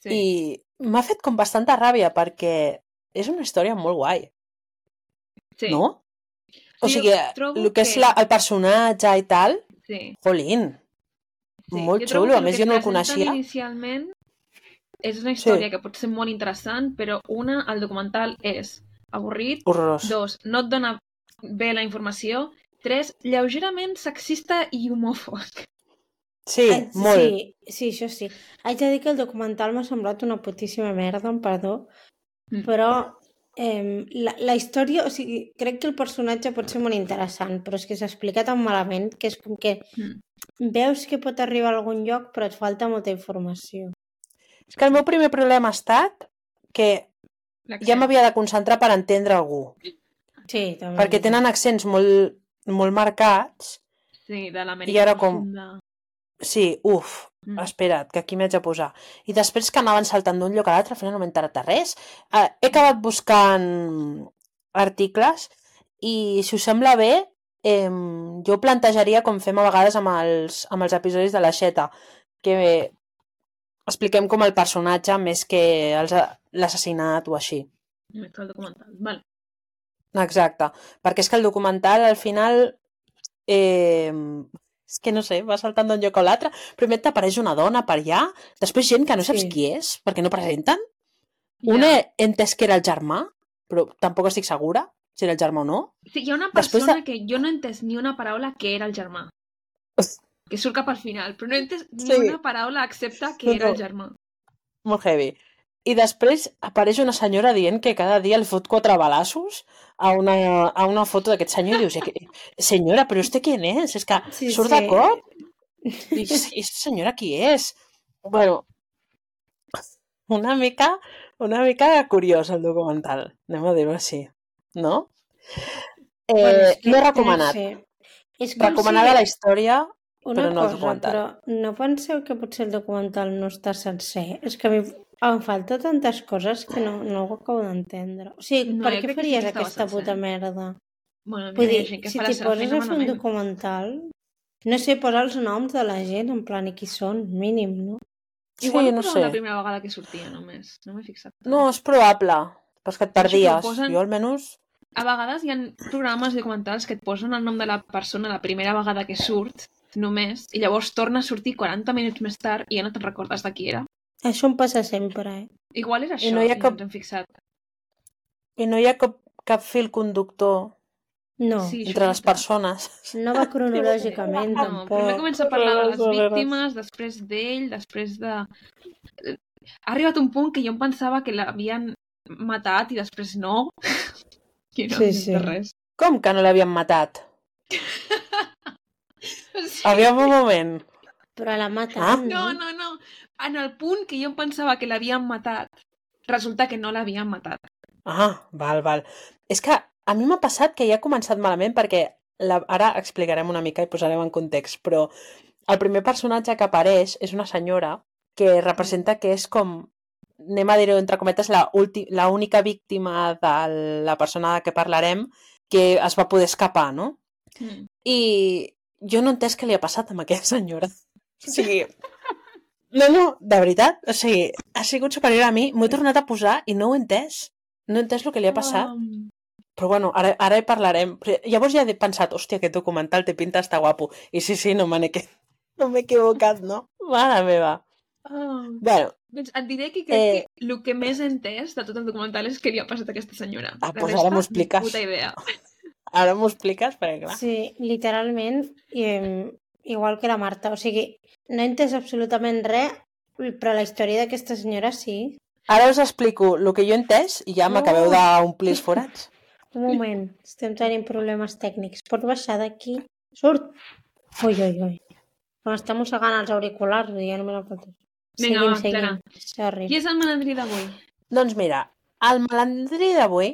Sí. i m'ha fet com bastanta ràbia perquè és una història molt guai, sí. no? O Sí, sigui, el que és que- la, el personatge i tal, Sí. jolín, sí. molt Jo xulo, a més jo no el coneixia. Inicialment és una història que pot ser molt interessant, però una, el documental és avorrit, horrorós. dos, no et dona bé la informació, tres, lleugerament sexista i homòfob. Sí, Eh, molt. Sí, sí, això sí. Haig de dir que el documental m'ha semblat una putíssima merda, amb perdó, Mm. però eh, la, la història, o sigui, crec que el personatge pot ser molt interessant, però és que s'explica tan malament que és com que Mm. veus que pot arribar a algun lloc, però et falta molta informació. És que el meu primer problema ha estat que ja m'havia de concentrar per entendre algú, Sí, també. perquè tenen accents molt, molt marcats. Sí, de l'Amèrica I ara com- profunda. Sí, uf, Mm. espera't, que aquí m'haig de posar. I després que anaven saltant d'un lloc a l'altre, al final no m'he enterat de res. Eh, he acabat buscant articles i, si us sembla bé, eh, jo plantejaria com fem a vegades amb els, amb els episodis de la Xeta, que expliquem com el personatge més que l'assassinat o així. Més que el documental. Vale. Exacte, perquè és que el documental al final eh, és que no sé, va saltant d'un lloc a l'altre primer t'apareix una dona per allà després gent que no saps Sí. qui és perquè no presenten Ja. una he entès que era el germà però tampoc estic segura si era el germà o no Sí, hi ha una persona de- que jo no he entès ni una paraula que era el germà. Que surt cap al final, però no he entès ni Sí. una paraula excepte que No, era el germà. molt heavy i després apareix una senyora dient que cada dia li fot quatre balassos a una, a una foto d'aquest senyor i dius, "Eh, senyora, però este quién és? És que Sí, surt sí. de cop [laughs] i aquesta senyora qui és? Bueno, una mica, una mica curiós el documental, anem a dir-ho així, no? Eh, Bueno, és que, no recomanat. sé. És com Recomanada si... la història, Una però no el cosa, documental. però no penseu que potser el documental no està sencer? És que a mi em falta tantes coses que no, no ho acabo d'entendre. O sigui, No, per què faries que aquesta puta merda? Bueno, Vull dir, que si t'hi poses a fer un documental, no sé, posa els noms de la gent, en plan, i qui són, mínim, no? Igual sí, ho no sé. la primera vegada que sortia, només. No m'he fixat. No, és probable, però és que et perdies. posen- Jo almenys... A vegades hi ha programes documentals que et posen el nom de la persona la primera vegada que surt, només, i llavors torna a sortir 40 minuts més tard i ja no te'n recordes de qui era. Això em passa sempre, eh? Igual I això, no hi ha i cap- ens hem fixat. i no hi ha cap, cap fil conductor No, Sí, entre les persones. no va cronològicament, [laughs] No, primer tampoc. comença a parlar de les víctimes, després d'ell, després de... Ha arribat un punt que jo em pensava que l'havien matat i després no. [laughs] I no Sí, sí, sí. sí. res. Com que no l'havien matat? [laughs] Sí. Aviam un moment. Però la mata. Ah. No, no, no. En el punt que jo em pensava que l'havien matat, resulta que no l'havien matat. Ah, val, val. És que a mi m'ha passat que ja ha començat malament perquè la... ara explicarem una mica i posarem en context, però el primer personatge que apareix és una senyora que representa que és com anem a dir-ho entre cometes, la, ulti... la única víctima de la persona de què parlarem que es va poder escapar, no? Mm. I jo no entès què li ha passat amb aquella senyora. O sigui, no, no, de veritat, o sigui, ha sigut superior a mi, m'ho he tornat a posar i no ho he entès. No he entès el que li ha passat. Um, Però bueno, ara, ara hi parlarem. Però Llavors ja he pensat, hòstia, aquest documental té pinta està guapo. I sí, sí, no me n'he equi- [laughs] no m'he equivocat, no? Mare meva. um, Bueno, doncs et diré que crec Eh. que el que més he entès de tot el documental és què li ha passat a aquesta senyora. Ah, doncs ara m'ho expliques. Puta idea. ara m'ho expliques, perquè clar. Sí, literalment, i, em, igual que la Marta. O sigui, no he entès absolutament res, però la història d'aquesta senyora sí. Ara us explico el que jo he entès i ja m'acabeu Oh. d'omplir els forats. [laughs] Un moment, estem tenint problemes tècnics. Pots baixar d'aquí? Surt! Ui, ui, ui. M'està mossegant els auriculars i ja no me la foto. Vinga, seguim, va, seguim. Clara. Sorry. Qui és el malandrí d'avui? Doncs mira, el malandrí d'avui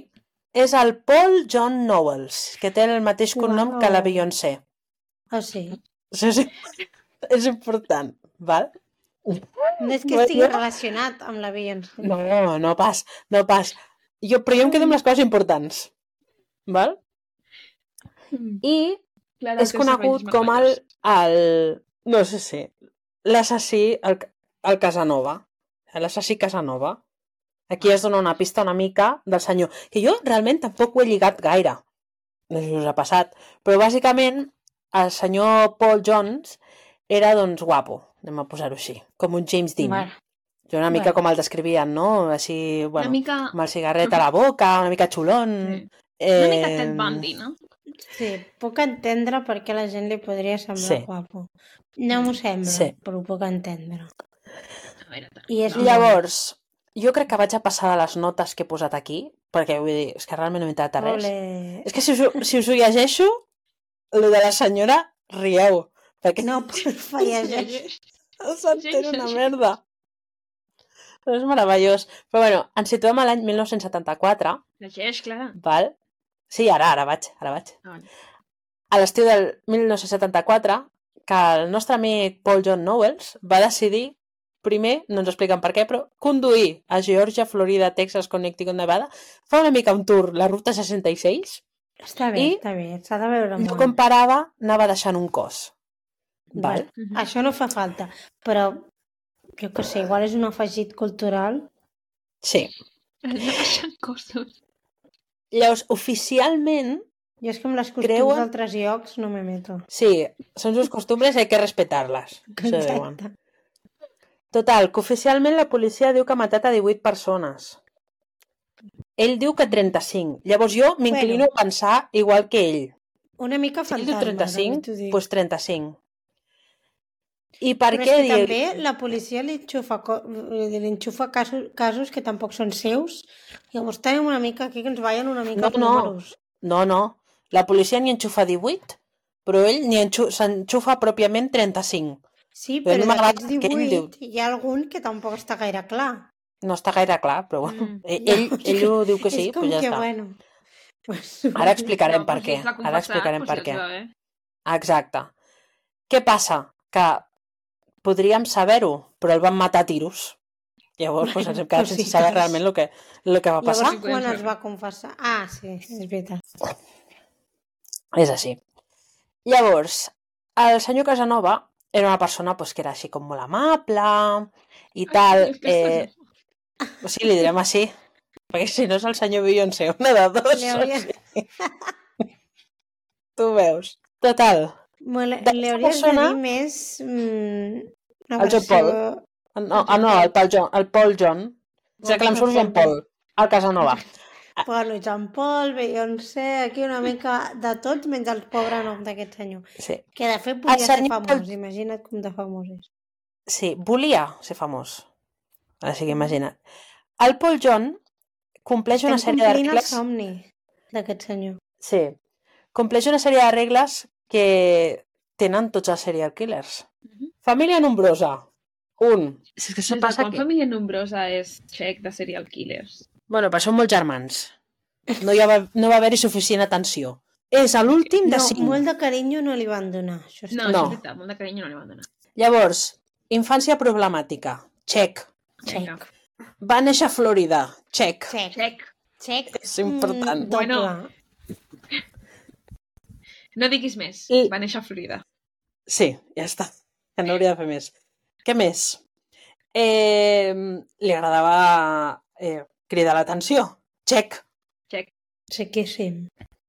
és el Paul John Knowles, que té el mateix cognom Uau. que la Beyoncé. Ah, sí. Això és, és important, val? No és que estigui relacionat amb la Beyoncé. No, no pas, no pas. Jo, però jo em quedo amb les coses importants, val? I Clara, és conegut com el, el no sé si, l'assassí, el, el Casanova. L'assassí Casanova. Aquí es dona una pista una mica del senyor, que jo realment tampoc ho he lligat gaire. No sé si us ha passat. Però bàsicament el senyor Paul Jones era doncs guapo, anem a posar-ho així, com un James Dean. Vale. Jo una mica Vale. com el descrivien, no? Així, bueno, Una mica... amb el cigarret a la [laughs] boca, una mica xulón. Sí. Eh, Una mica Ted Bundy, no? Sí, puc entendre per què a la gent li podria semblar Sí. guapo. No m'ho sembla, Sí. però ho puc entendre. A veure, I és Llavors, jo crec que vaig a passar de les notes que he posat aquí, perquè vull dir, és que realment no m'he entrat a res. Ole. És que si us, si us ho llegeixo, el de la senyora, rieu. Perquè No, porfa, llegeix. no s'entén una merda. Però és meravellós. Però bueno, ens situem a l'any 1974, Llegeix, Clara. val? Sí, ara, ara vaig, ara vaig. Ah. A l'estiu del 1974, que el nostre amic Paul John Knowles va decidir, primer, no ens expliquen per què, però conduir a Georgia, Florida, Texas, Connecticut, Nevada, fa una mica un tour, la ruta 66, Està bé, I està bé, s'ha de veure no molt. com parava, anava deixant un cos. Val? Mhm. Això no fa falta, però jo què sé, igual és un afegit cultural. Sí. Has de baixar costos. Llavors, oficialment, Jo és que amb les costums Creuen- d'altres llocs no me meto. sí, són sus costumbres i hay que respetar-les. Exacte. Total, que oficialment la policia diu que ha matat a 18 persones. Ell diu que 35. Llavors jo m'inclino Bueno. a pensar igual que ell. Una mica Si ell fantasma. diu 35, també t'ho dic. doncs 35. I per Però què dir... també la policia li enxufa, li enxufa casos, casos que tampoc són seus. Llavors tenim una mica aquí que ens ballen una mica No, els no. números. No, no. La policia n'hi enxufa 18, però ell s'enxufa pròpiament 35. Sí, Però però no d'aquests que ell 18 hi ha algun que tampoc està gaire clar. No està gaire clar, però bueno. Mm. Ell, ell, [laughs] ell ho diu que sí, però ja que, està. bueno... Pues, Ara explicarem No, per què. Ara explicarem per què. bé. Exacte. Què passa? Que podríem saber-ho, però el van matar a tiros. Llavors, doncs, ens hem quedat [laughs] sense saber realment el que, el que va passar. Llavors, quan es va confessar... Ah, sí, és veritat. És així. Llavors, el senyor Casanova era una persona pues, que era així com molt amable i tal. Ai, Eh, sí, li direm així. Perquè si no és el senyor Beyoncé, una de dos. Hauria, Tu veus. Total. Bueno, li hauries persona- de dir més... Mm, una El John versió... No, ah, no, el Paul John. El Paul John. O sigui que em surt Jean Paul. El Casanova. [laughs] Bueno, Jean Paul, Beyoncé, aquí una mica de tots, menys el pobre nom d'aquest senyor. Sí. Que de fet volia ser famós, imagina't com de famós és. Sí, volia ser famós. Així que imagina't. El Paul John compleix una Estem sèrie de complint el regles... somni d'aquest senyor. Sí. Compleix una sèrie de regles que tenen tots els serial killers. Mhm. Família nombrosa. Un. Si és que Des això de passa quan que... família nombrosa és check de serial killers? Bueno, però són molts germans. No, hi va, no va haver-hi suficient atenció. És a l'últim de No, cinc. molt de carinyo no li van donar. Això No, està... No. això és veritat, molt de carinyo no li van donar. Llavors, infància problemàtica. Check. Check. Va néixer a Florida. Check. Check. Check. Check. És important. Mm. Bueno. [laughs] No diguis més. I- Va néixer a Florida. Sí, ja està. Ja no hauria de fer més. Què més? Eh, li agradava eh, cridar l'atenció. Check. Check. Sequíssim.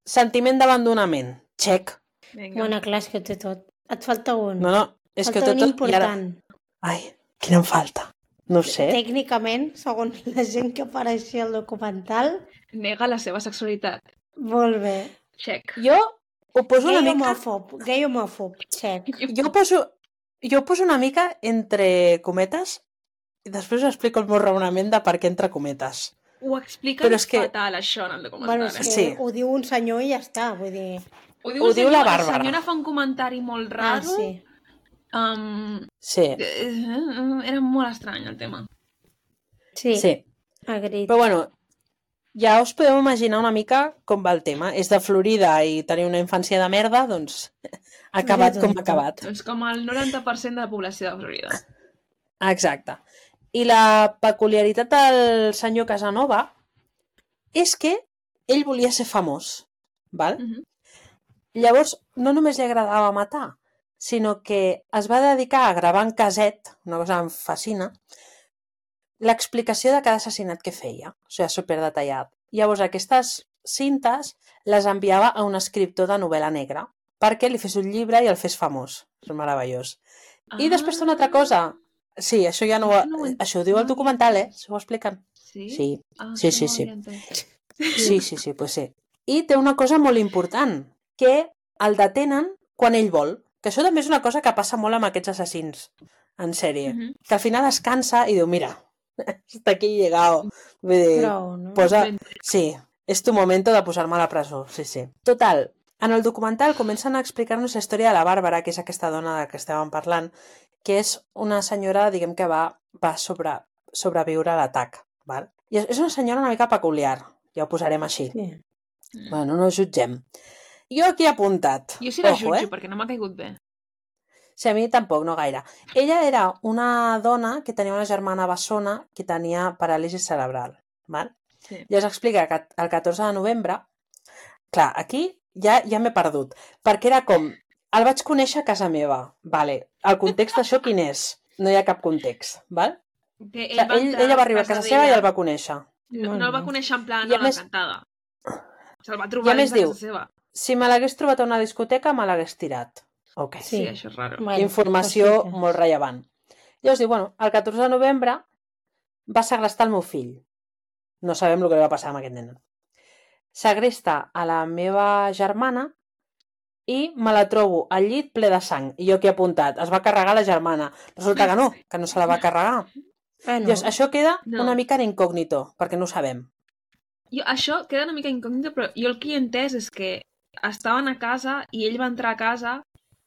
Sentiment d'abandonament. Check. Vinga. Bueno, clar, és que té tot. Et falta un. No, no, és que falta tot... un tot- i ara- important. Ai, quina em falta? No ho sé. Tècnicament, segons la gent que apareixia al documental, Nega la seva sexualitat. molt bé. Check. Jo ho poso una Gay mica... homòfob, gay homòfob, check. Jo ho poso, jo ho poso una mica entre cometes i després us explico el meu raonament de per què entre cometes. Ho explica Però és que- fatal, això, en el documental. Bueno, és eh? que Sí. ho diu un senyor i ja està, vull dir... Ho ho el diu la senyor- Bàrbara. La senyora fa un comentari molt Ah, raro. sí. Um, Sí, eh, era molt estrany, el tema. Sí, sí. agrit. Però bueno, ja us podeu imaginar una mica com va el tema. És de Florida i tenir una infància de merda, doncs [laughs] ha acabat com ha acabat. Doncs com el 90% de la població de Florida. Exacte. I la peculiaritat del senyor Casanova és que ell volia ser famós, val? Mhm. Llavors, no només li agradava matar, sinó que es va dedicar a gravar en caset, una cosa que em fascina, l'explicació de cada assassinat que feia. O sigui, superdetallat. Llavors, aquestes cintes les enviava a un escriptor de novel·la negra perquè li fes un llibre i el fes famós. És meravellós. I després una altra cosa. Sí, això ja no ho... Ah. No ho ent- Això ho diu no el ho documental, eh? S'ho expliquen. Sí? Sí, Ah, sí, sí, no ho sí. sí, sí, sí, pues sí. I té una cosa molt important, que el detenen quan ell vol. Que això també és una cosa que passa molt amb aquests assassins en sèrie. Mhm. Que al final es cansa i diu, mira, [laughs] hasta aquí he llegado. Vull dir, Prou, no? posa... Sí, és tu momento de posar-me a la presó, sí, sí. Total, en el documental comencen a explicar-nos la història de la Bàrbara, que és aquesta dona de què estàvem parlant, que és una senyora, diguem que va, va sobre, sobreviure a l'atac. val? I és una senyora una mica peculiar, ja ho posarem així. Sí. Mm. Bueno, no jutgem. Jo aquí he apuntat. Jo sí la Ojo, jutjo, eh? perquè no m'ha caigut bé. Sí, a mi tampoc, no gaire. Ella era una dona que tenia una germana bessona que tenia paràlisi cerebral. Val? Sí. Llavors explica que el 14 de novembre... Clar, aquí ja ja m'he perdut, perquè era com... El vaig conèixer a casa meva. Vale. El context d'això quin és? No hi ha cap context, val? Que Ell, ell, entrar ella va arribar a casa seva i el va conèixer. No, no el va conèixer en plan I a a més- l'encantada. Se'l va I trobar a més de diu- casa seva. Si me l'hagués trobat a una discoteca, me l'hagués tirat. Ok. Sí, Sí. això és raro. Bueno, Informació cosites. molt rellevant. Llavors diu, bueno, el 14 de novembre va segrestar el meu fill. No sabem el que li va passar amb aquest nen. Segresta a la meva germana i me la trobo al llit ple de sang. I jo que he apuntat, es va carregar la germana. Resulta que no, que no se la va carregar. Bueno, Llavors, això queda No. una mica en incògnito, perquè no ho sabem. Jo, això queda una mica incògnita, però jo el que he entès és que estaven a casa i ell va entrar a casa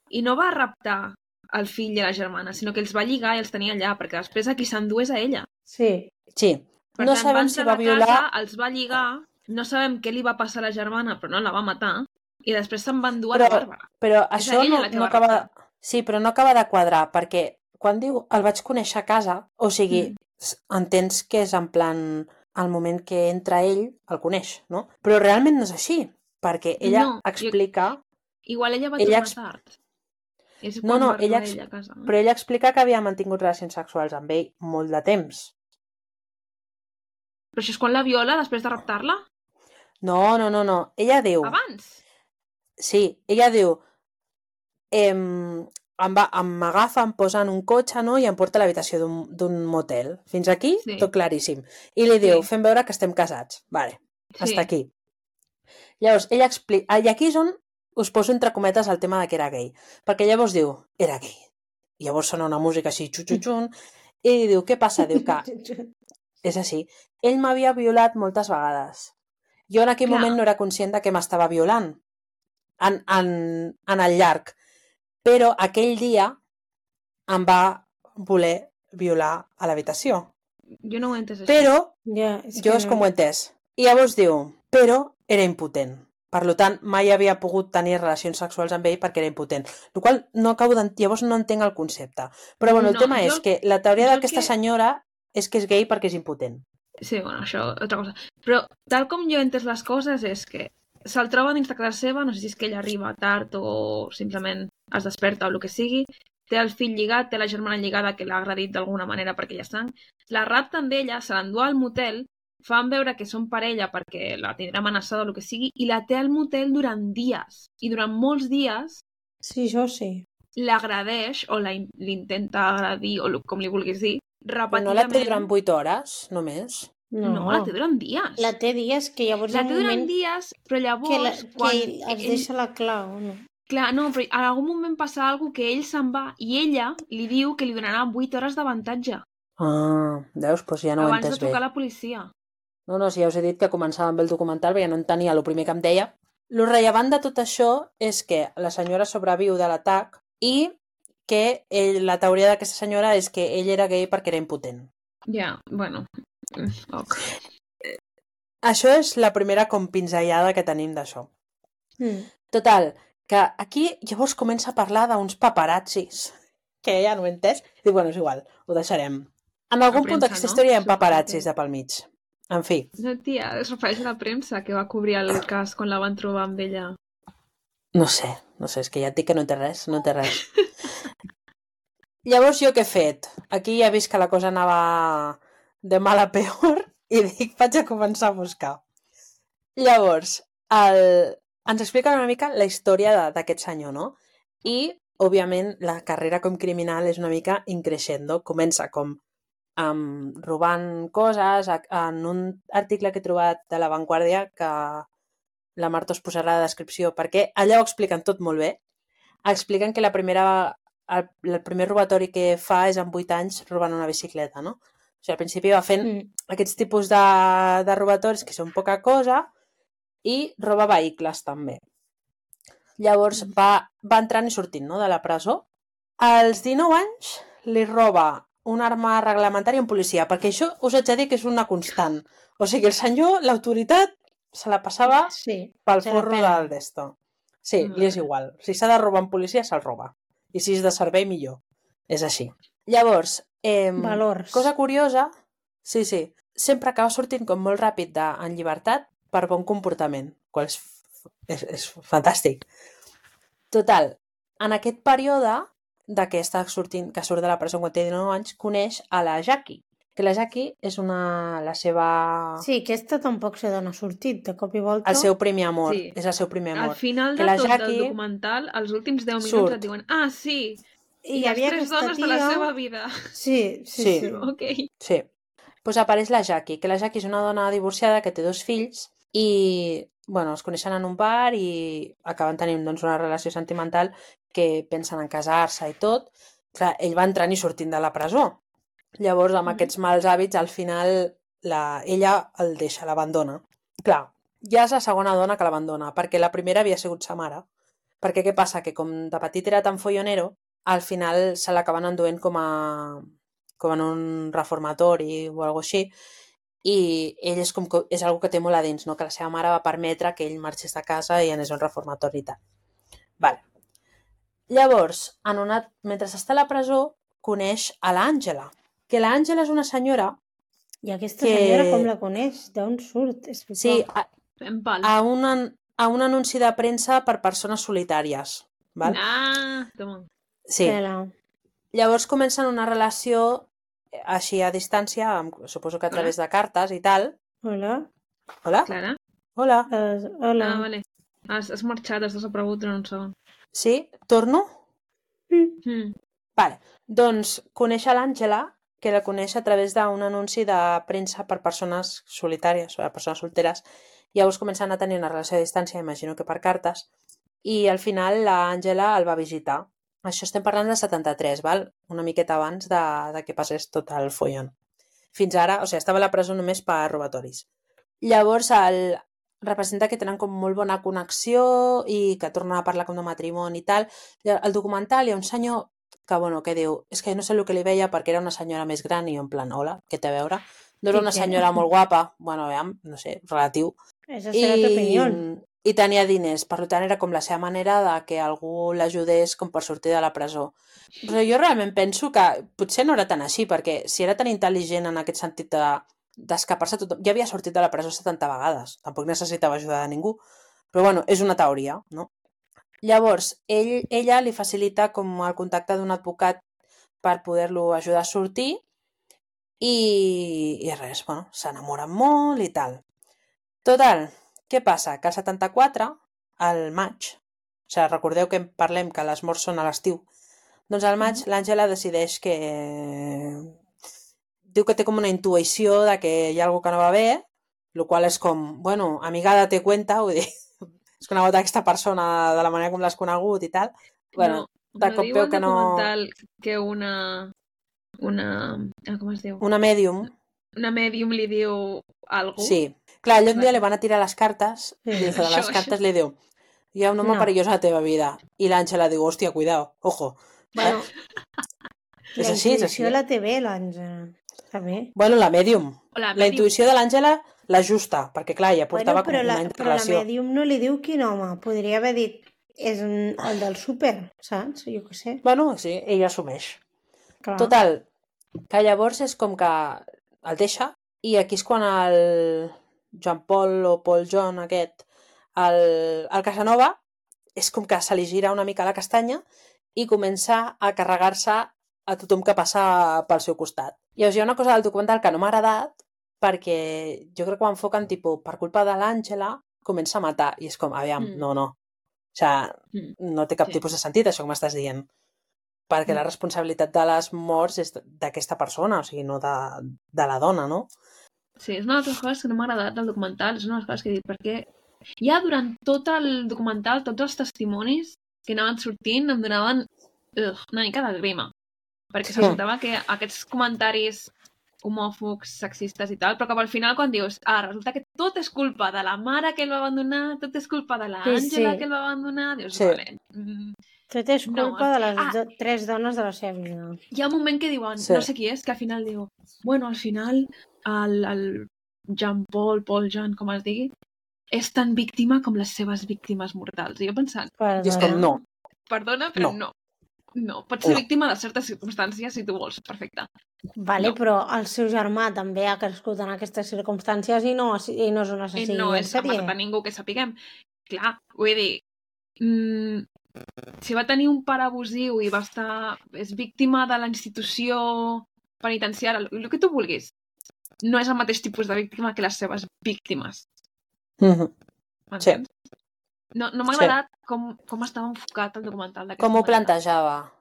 i no va raptar el fill i la germana, sinó que els va lligar i els tenia allà, perquè després a qui s'endués a ella. Sí. Sí, Per no tant, sabem si va violar... Casa, els va lligar, no sabem què li va passar a la germana, però no la va matar, i després se'n va endur a la Bàrbara. Però És això no, no acaba... Raptar. Sí, però no acaba de quadrar, perquè quan diu el vaig conèixer a casa, o sigui, Mm. entens que és en plan al moment que entra ell, el coneix, no? Però realment no és així, perquè ella No, jo- explica, Igual ella va Ella tornar ex- tard. És No, no, ella ex- ella a casa. però ella explica que havia mantingut relacions sexuals amb ell molt de temps. Però això és quan la viola, després de raptar-la? No, no, no, no. Ella diu... Abans? Sí, ella diu... Em, em, va, em m'agafa, em posa en un cotxe no? i em porta a l'habitació d'un d'un motel. Fins aquí, Sí. tot claríssim. I li diu, Sí. fem veure que estem casats. Vale. Sí. Hasta aquí. Llavors, ella explica... I aquí és on us poso entre cometes el tema de que era gay. Perquè llavors diu, era gay. I llavors sona una música així, xutxutxun, i diu, què passa? Diu que [laughs] és així. Ell m'havia violat moltes vegades. Jo en aquell Clar. moment no era conscient de que m'estava violant en, en, en el llarg. Però aquell dia em va voler violar a l'habitació. Jo no ho he entès així. Però és jo que és com ho he entès. I llavors diu, però era impotent. Per lo tant, mai havia pogut tenir relacions sexuals amb ell perquè era impotent. El qual no acabo d'ent... Llavors no entenc el concepte. Però bueno, el No, tema jo és que la teoria d'aquesta que- senyora és que és gay perquè és impotent. Sí, bueno, això, altra cosa. Però tal com jo he entès les coses és que se'l troba dins de casa seva, no sé si és que ella arriba tard o simplement es desperta o el que sigui, té el fill lligat, té la germana lligada que l'ha agredit d'alguna manera perquè ja estan, la rapten d'ella, se l'endú al motel, fan veure que són parella perquè la tindrà amenaçada o el que sigui, i la té al motel durant dies. I durant molts dies Sí, això sí. l'agradeix o l'intenta agradir o lo- com li vulguis dir, repetidament. no la té durant 8 hores, només. No, No, la té durant dies. La té dies que llavors La té durant moment dies, però llavors... que, la, quan que es ell- deixa la clau, no? Clar, no, però en algun moment passa alguna que ell se'n va i ella li diu que li donarà 8 hores d'avantatge Ah, veus? Doncs ja no ho he abans de entès bé. la policia. No, no, si ja us he dit que començava amb el documental, perquè no entenia el primer que em deia. Lo rellevant de tot això és que la senyora sobreviu de l'atac i que ell, la teoria d'aquesta senyora és que ell era gay perquè era impotent. Ja, bueno... mm, Ok. Això és la primera com pinzellada que tenim d'això. Mm. Total, que aquí llavors comença a parlar d'uns paparazzis, [laughs] que ja no ho he entès. I bueno, és igual, ho deixarem. En algun punt d'aquesta no? història hi ha paparazzis de pel mig. En fi, No, tia, es refereix a la premsa que va cobrir el cas quan la van trobar amb ella. No sé, no sé, és que ja et dic que no té res, no té res. [laughs] Llavors jo què he fet? Aquí ja he vist que la cosa anava de mal a peor i dic, vaig a començar a buscar. Llavors, el... ens explica una mica la història d'aquest senyor, no? I, òbviament, la carrera com criminal és una mica increixendo. Comença com um, robant coses. A- En un article que he trobat de La Vanguardia, que la Marta us posarà la descripció, perquè allà ho expliquen tot molt bé. Expliquen que la primera, el, el primer robatori que fa és amb 8 anys robant una bicicleta, no? O sigui, al principi va fent Mm. aquests tipus de, de robatoris que són poca cosa i roba vehicles també. Llavors va, va entrant i sortint no, de la presó. Als 19 anys li roba una arma reglamentària un policia, perquè això us haig de dir que és una constant. O sigui, el senyor, l'autoritat, se la passava Sí. pel forro del d'esto. Sí, li és igual. Si s'ha de robar un policia, se'l roba. I si és de servei, millor. És així. Llavors, eh, Valors. cosa curiosa, sí, sí, sempre acaba sortint com molt ràpid de, en llibertat per bon comportament, qual és, és, és fantàstic. Total, en aquest període de que està sortint, que surt de la presó quan té 19 anys, coneix a la Jackie, que la Jackie és una, la seva... Sí, aquesta tampoc sé d'on ha sortit, de cop i volta. el seu primer amor, Sí. és el seu primer amor. Al final Que de la tot Jackie el documental, els últims 10 minuts surt. et diuen ah, sí, I hi les havia tres dones tia... de la seva vida. Sí, sí, Sí. sí. Ok. Sí. Pues apareix la Jackie, que la Jackie és una dona divorciada que té dos fills i, bueno, es coneixen en un bar i acaben tenint doncs, una relació sentimental que pensen en casar-se i tot. Clar, ell va entrant i sortint de la presó. Llavors, amb Mhm. aquests mals hàbits, al final la... ella el deixa, l'abandona. Clar, ja és la segona dona que l'abandona, perquè la primera havia sigut sa mare. Perquè què passa? Que com de petit era tan follonero, al final se l'acaben enduent com a com en un reformatori o alguna així, i ell és com que és algo que té molt a dins, no? que la seva mare va permetre que ell marxés de casa i anés a un reformatori i tal. Vale. Llavors, en una... mentre està a la presó, coneix a l'Àngela, que l'Àngela és una senyora, I aquesta Que- senyora com la coneix? D'on surt? És sí, a, a, un, an- a un anunci de premsa per persones solitàries. Val? Ah, toma. Sí. Tela. Llavors comencen una relació així a distància, amb, suposo que a través de cartes i tal. Hola. Hola? Clara? Hola? Uh, hola. Ah, vale. Has, has marxat, has desaparegut durant un segon. Sí? Torno? Mm. Vale. Doncs coneix a l'Àngela, que la coneix a través d'un anunci de premsa per persones solitàries, o persones solteres, Llavors comencen a tenir una relació a distància, imagino que per cartes, i al final l'Àngela el va visitar. Això estem parlant de 73, val? una miqueta abans de, de que passés tot el follon. Fins ara, o sigui, estava a la presó només per robatoris. Llavors, el, representa que tenen com molt bona connexió i que tornen a parlar com de matrimoni i tal. I al documental hi ha un senyor que, bueno, que diu, és que no sé el que li veia perquè era una senyora més gran i jo en plan, hola, què té a veure? No era una senyora molt guapa, bueno, veiem, no sé, relatiu. Esa serà teva opinió. I tenia diners, per tant era com la seva manera de que algú l'ajudés com per sortir de la presó. Però jo realment penso que potser no era tan així, perquè si era tan intel·ligent en aquest sentit de d'escapar-se tothom... Ja havia sortit de la presó 70 vegades, tampoc necessitava ajuda de ningú. Però bueno, és una teoria, no? Llavors, ell, ella li facilita com el contacte d'un advocat per poder-lo ajudar a sortir i, i res, bueno, s'enamoren molt i tal. Total, què passa? Que el 74, al maig, o sigui, recordeu que parlem que les morts són a l'estiu, doncs al maig l'Àngela decideix que... Diu que té com una intuïció de que hi ha alguna que no va bé, el qual és com, bueno, amiga, date cuenta, vull dir, [laughs] és conegut aquesta persona de la manera com l'has conegut i tal. Bueno, de no cop veu que no- que una... una... Ah, com es diu? una mèdium, Una mèdium li diu algú? sí. Clar, ell un dia li van a tirar les cartes i des de les cartes li diu hi ha un home No. perillós a la teva vida. I l'Àngela diu, hòstia, cuidao, ojo. Bueno, [laughs] És la així, és intuïció així. la té bé, l'Àngela. Bueno, la mèdium. O la, La intuïció de l'Àngela, la justa, perquè clar, ja portava bueno, però, com la, un any de però la mèdium no li diu quin home. Podria haver dit és un- el del súper, saps? Jo què sé. Bueno, sí, ella assumeix. Clar. Total, que llavors és com que el deixa i aquí és quan el Joan Paul o Paul John aquest, el, el Casanova, és com que se li gira una mica la castanya i comença a carregar-se a tothom que passa pel seu costat. Llavors hi ha una cosa del documental que no m'ha agradat perquè jo crec que ho enfoquen tipus, per culpa de l'Àngela comença a matar i és com, aviam, Mm. no, no. O sigui, Mm. no té cap Sí. tipus de sentit això que m'estàs dient perquè la responsabilitat de les morts és d'aquesta persona, o sigui, no de, de la dona, no? Sí, és una de les coses que no m'ha agradat del documental, és una de les coses que he dit, perquè ja durant tot el documental, tots els testimonis que anaven sortint em donaven ugh, una mica de grima. Perquè Sí. s'escoltava que aquests comentaris homòfobs, sexistes i tal, però que al final quan dius, ah, resulta que tot és culpa de la mare que el va abandonar, tot és culpa de l'Àngela Sí, sí. que el va abandonar, dius, Sí. vale, mm, Tot és No, culpa de les ah. do tres dones de la seva vida. hi ha un moment que diuen, Sí. no sé qui és, que al final diu, bueno, al final el, el Jean Paul, Paul John, com es digui, és tan víctima com les seves víctimes mortals. I jo pensant, I és com, no. perdona, però no. No. No, pots ser No. víctima de certes circumstàncies si tu vols, perfecte. Vale, No. però el seu germà també ha crescut en aquestes circumstàncies i no, i no és un I assassí no en és ha sèrie. matat a ningú que sapiguem. Clar, vull dir, mm, si va tenir un pare abusiu i va estar... és víctima de la institució penitenciària, el, el que tu vulguis, no és el mateix tipus de víctima que les seves víctimes. Mhm. M'entens? No, no m'ha Sí. agradat com, com estava enfocat el documental Com ho plantejava.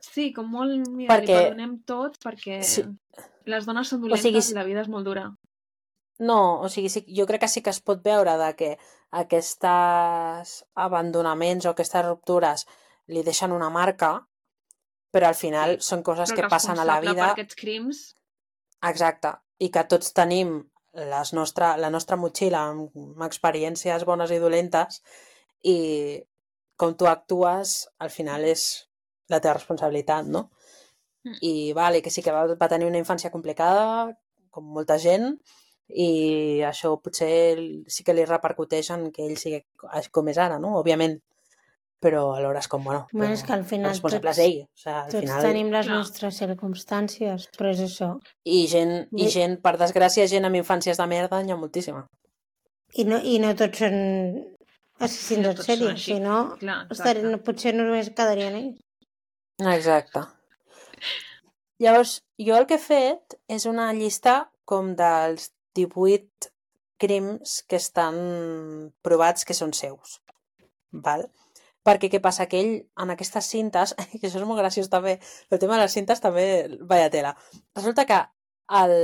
Sí, com molt... Mira, Perquè- li perdonem tots perquè Sí. les dones són dolentes sigui, i la vida és molt dura. No, o sigui, sí, jo crec que sí que es pot veure de que aquests abandonaments o aquestes ruptures li deixen una marca, però al final són coses Però que passen a la responsable vida per aquests crims... Exacte. I que tots tenim les nostra, la nostra motxilla amb, amb experiències bones i dolentes i com tu actues al final és la teva responsabilitat, no? Mm. I vale, que sí que va, va tenir una infància complicada, com molta gent, i això potser sí que li repercuteix en que ell sigui com és ara, no? Òbviament. Però alhora és com, bueno, Bueno, és que al final responsable tots- és ell. O sigui, al Tots final... tenim les Clar. nostres circumstàncies, però és això. I gent, i gent, per desgràcia, gent amb infàncies de merda, n'hi ha moltíssima. I no, i no tots són assassins No en sèrie, si no, Clar, no, potser només quedarien ells. Exacte. Llavors, jo el que he fet és una llista com dels 18 crims que estan provats que són seus. Val? Perquè què passa? Que ell, en aquestes cintes, [laughs] que això és molt graciós també, el tema de les cintes també, vaya tela. Resulta que el,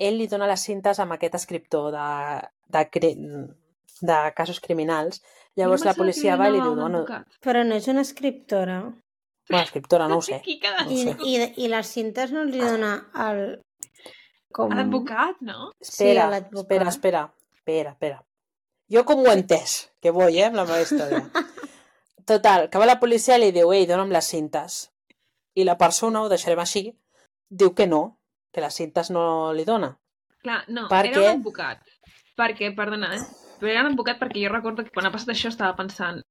ell li dona les cintes amb aquest escriptor de, de, cri... de casos criminals. Llavors la policia li va i li diu, bueno, advocat. Però no és una escriptora. bueno, escriptora, no ho sé. No I, sé. i, I les cintes no hi dona el... Com... A l'advocat, no? Espera, a l'advocat. espera, espera, espera, espera. Jo com ho he entès, que vull, eh, amb la meva història. [laughs] Total, que va la policia i li diu, ei, dona'm les cintes. I la persona, ho deixarem així, diu que no, que les cintes no li dona. Clar, no, Per era un advocat. Perquè, perdona, eh? Però era un advocat perquè jo recordo que quan ha passat això estava pensant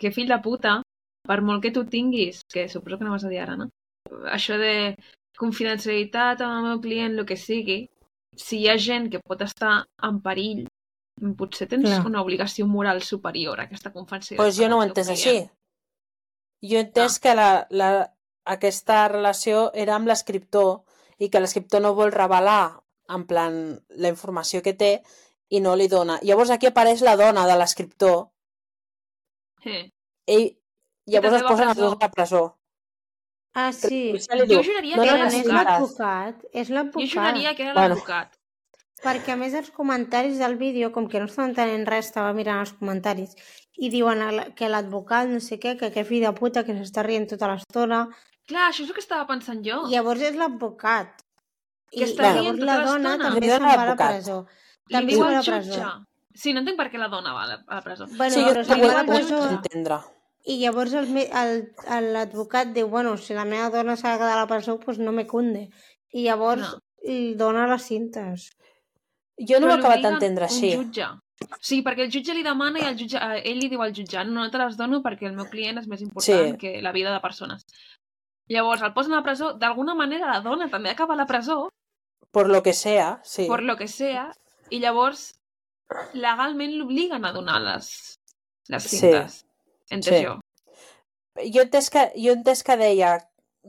que fill de puta, per molt que tu tinguis, que suposo que no vas a dir ara, no? Això de confidencialitat amb el meu client, el que sigui, si hi ha gent que pot estar en perill, potser tens Clar. una obligació moral superior a aquesta confidencialitat. Doncs pues jo no ho he entès així. Jo he entès que la, la, aquesta relació era amb l'escriptor i que l'escriptor no vol revelar en plan la informació que té i no li dona. Llavors aquí apareix la dona de l'escriptor Eh. ell, llavors es a posen presó. dos a la presó. Ah, sí. Jo juraria "No, que no, era no, no és cintes". l'advocat, és Jo l'advocat. juraria que era Bueno. Perquè a més els comentaris del vídeo, com que no estava entenent res, estava mirant els comentaris i diuen que l'advocat no sé què, que aquest fill de puta que s'està rient tota l'estona. Clar, això és el que estava pensant jo. Llavors és l'advocat. I està llavors tota la dona també se'n va a la presó. També se'n va a la presó. Sí, no entenc per què la dona va a la, presó. Bueno, sí, jo però si també la puc entendre. i llavors l'advocat diu, bueno, si la meva dona s'ha de quedar a la presó, doncs no me cunde. I llavors No. dona les cintes. Jo no ho he Però acabat l'obliguen d'entendre així. Un jutge. Sí, perquè el jutge li demana i el jutge, eh, ell li diu al jutge no te les dono perquè el meu client és més important Sí. que la vida de persones. Llavors, el posen a la presó, d'alguna manera la dona també acaba a la presó, Por lo que sea, sí. per lo que sea, i llavors legalment l'obliguen a donar les, les Sí. cintes. Entès Sí. jo. Jo he entès que, jo entès que deia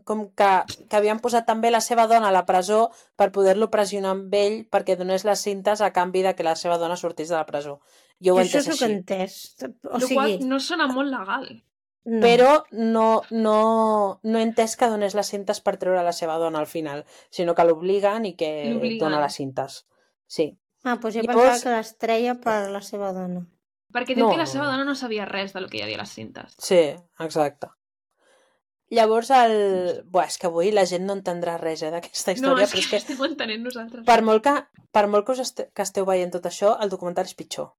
com que, que havien posat també la seva dona a la presó per poder-lo pressionar amb ell perquè donés les cintes a canvi de que la seva dona sortís de la presó. Jo ho he això entès he així. entès. O sigui, qual no sona molt legal. no. Però no, no, no he entès que donés les cintes per treure la seva dona al final, sinó que l'obliguen i que dona les cintes. Sí. Ah, doncs jo Llavors- pensava que les treia per la seva dona. Perquè diu No. que la seva dona no sabia res del que hi havia a les cintes. Sí, exacte. Llavors, el... Buah, és que avui la gent no entendrà res eh, d'aquesta No, història, és però que, és que estem entenent nosaltres. per molt que, per molt que us este, que esteu veient tot això, el documental és pitjor.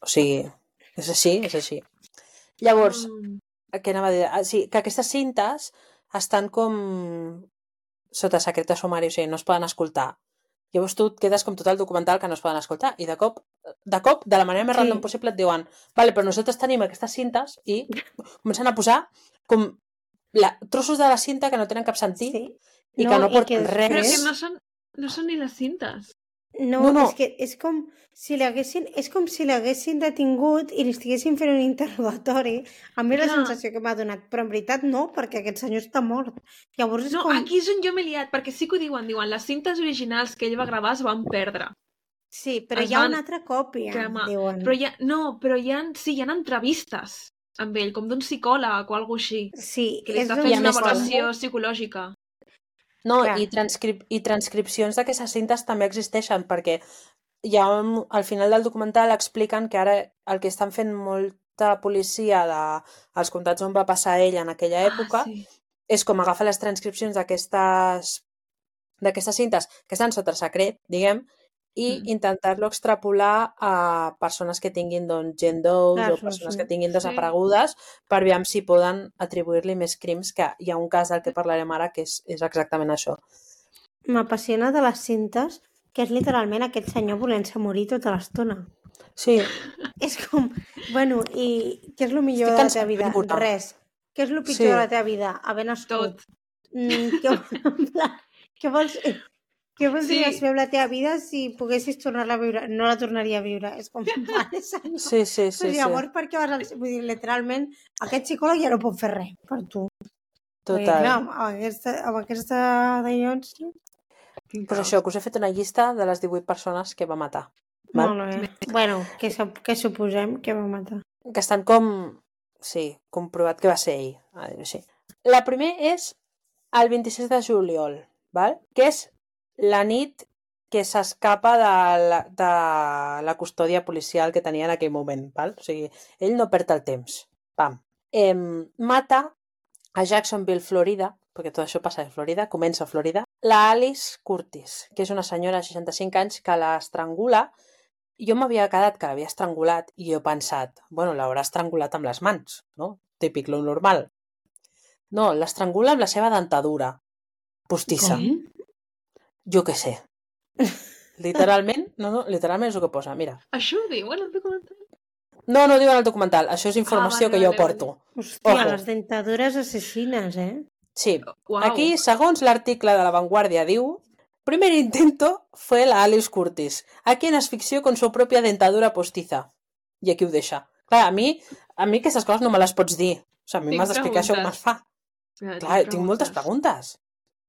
O sigui, és així, és així. Llavors, Mm. què anava a dir? Ah, sí, que aquestes cintes estan com sota secret de sumari, o sigui, no es poden escoltar. Llavors tu et quedes com tot el documental que no es poden escoltar i de cop, de cop, de la manera més Sí. random possible et diuen vale, però nosaltres tenim aquestes cintes i comencen a posar com la, trossos de la cinta que no tenen cap sentit Sí. i que no porten res. Però que no són, no són ni les cintes. No, No, no. és que és com si l'haguessin és com si l'haguessin detingut i li estiguessin fent un interrogatori. A mi és la sensació que m'ha donat, però en veritat no, perquè aquest senyor està mort. Llavors és No, com... aquí és on jo m'he liat, perquè sí que ho diuen, diuen, les cintes originals que ell va gravar es van perdre. Sí, però es hi ha van una altra còpia, cremar. diuen. Però hi ha, no, però hi ha, sí, hi ha entrevistes amb ell, com d'un psicòleg o alguna així, Sí, que li és està fent una valoració psicològica. No, Clar. i, transcrip i transcripcions d'aquestes cintes també existeixen, perquè ja al final del documental expliquen que ara el que estan fent molta policia de, als comtats on va passar ell en aquella època Ah, sí. és com agafar les transcripcions d'aquestes d'aquestes cintes que estan sota secret, diguem, i Mm. intentar-lo extrapolar a persones que tinguin doncs, gent d'ous o persones sí. que tinguin Sí. desaparegudes per veure si poden atribuir-li més crims, que hi ha un cas del que parlarem ara que és, és exactament això. M'apassiona de les cintes que és literalment aquest senyor volent-se morir tota l'estona. Sí, [laughs] És com, bueno, i què és el millor Estic de la teva vida? viure. Res. Què és el pitjor Sí. de la teva vida? Haver nascut. Tot. Mm, què, què vols... Què voldries Sí. amb la teva vida si poguessis tornar-la a viure? No la tornaria a viure. És com, vale, [laughs] senyor. sí, sí, sí, pues sí. llavors, per què vas al... Vull dir, literalment, aquest psicòleg ja no pot fer res per tu. Total. clar, amb aquesta, amb aquesta d'allons... Pues això, que us he fet una llista de les 18 persones que va matar. Val? Molt bé. Bueno, sup- què suposem que va matar? que estan com... Sí, comprovat que va ser ell. Dir així. La primer és el 26 de juliol, val? que és la nit que s'escapa de, la, de la custòdia policial que tenia en aquell moment. Val? O sigui, ell no perd el temps. Pam. Eh, mata a Jacksonville, Florida, perquè tot això passa a Florida, comença a Florida, la Alice Curtis, que és una senyora de 65 anys que l'estrangula. Jo m'havia quedat que l'havia estrangulat i jo he pensat, bueno, l'haurà estrangulat amb les mans, no? Típic, lo normal. No, l'estrangula amb la seva dentadura postissa. Com? Jo què sé. Literalment, no, no, literalment és el que posa, mira. Això ho diu en el documental? No, no ho diuen al documental, això és informació Ah, vale, que jo vale, porto. Hòstia, Ojo. les dentadures assassines, eh? Sí, Uau. aquí, segons l'article de La Vanguardia, diu Primer intento fue la Alice Curtis, a quien asfixió con su propia dentadura postiza. I aquí ho deixa. Clar, a mi, a mi aquestes coses no me les pots dir. O sigui, a mi Tinc m'has d'explicar això com es fa. Ja, Clar, tinc moltes preguntes.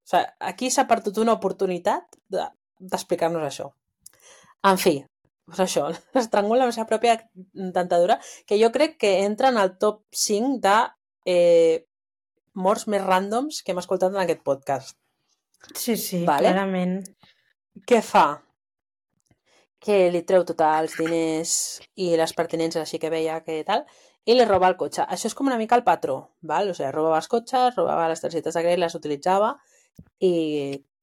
O sigui, aquí s'ha perdut una oportunitat de- d'explicar-nos això. En fi, doncs això, [laughs] l'estrangula amb la seva pròpia dentadura, que jo crec que entra en el top 5 de eh, morts més ràndoms que hem escoltat en aquest podcast. Sí, sí, Vale. clarament. Què fa? Que li treu tots els diners i les pertinences així que veia que tal, i li roba el cotxe. Això és com una mica el patró, val? O sigui, robava els cotxes, robava les targetes de crèdit, les utilitzava i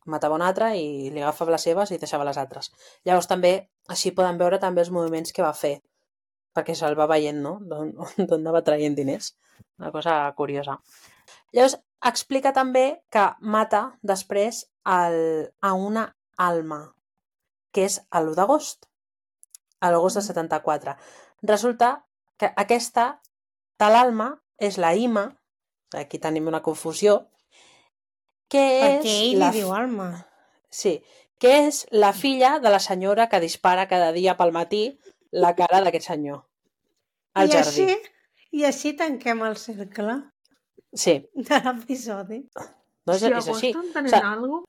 matava un altre i li agafava les seves i deixava les altres. Llavors també, així poden veure també els moviments que va fer, perquè se'l va veient, no? D'on [laughs] d'on anava traient diners. Una cosa curiosa. Llavors, explica també que mata després el, a una alma, que és a l'1 d'agost, a l'agost de 74. Resulta que aquesta tal alma és la Ima, aquí tenim una confusió, que Perquè és ell la, li diu alma. Sí, que és la filla de la senyora que dispara cada dia pel matí la cara d'aquest senyor. Al I jardí. així, I així tanquem el cercle Sí, de l'episodi. no és, si és així. O sea, algo,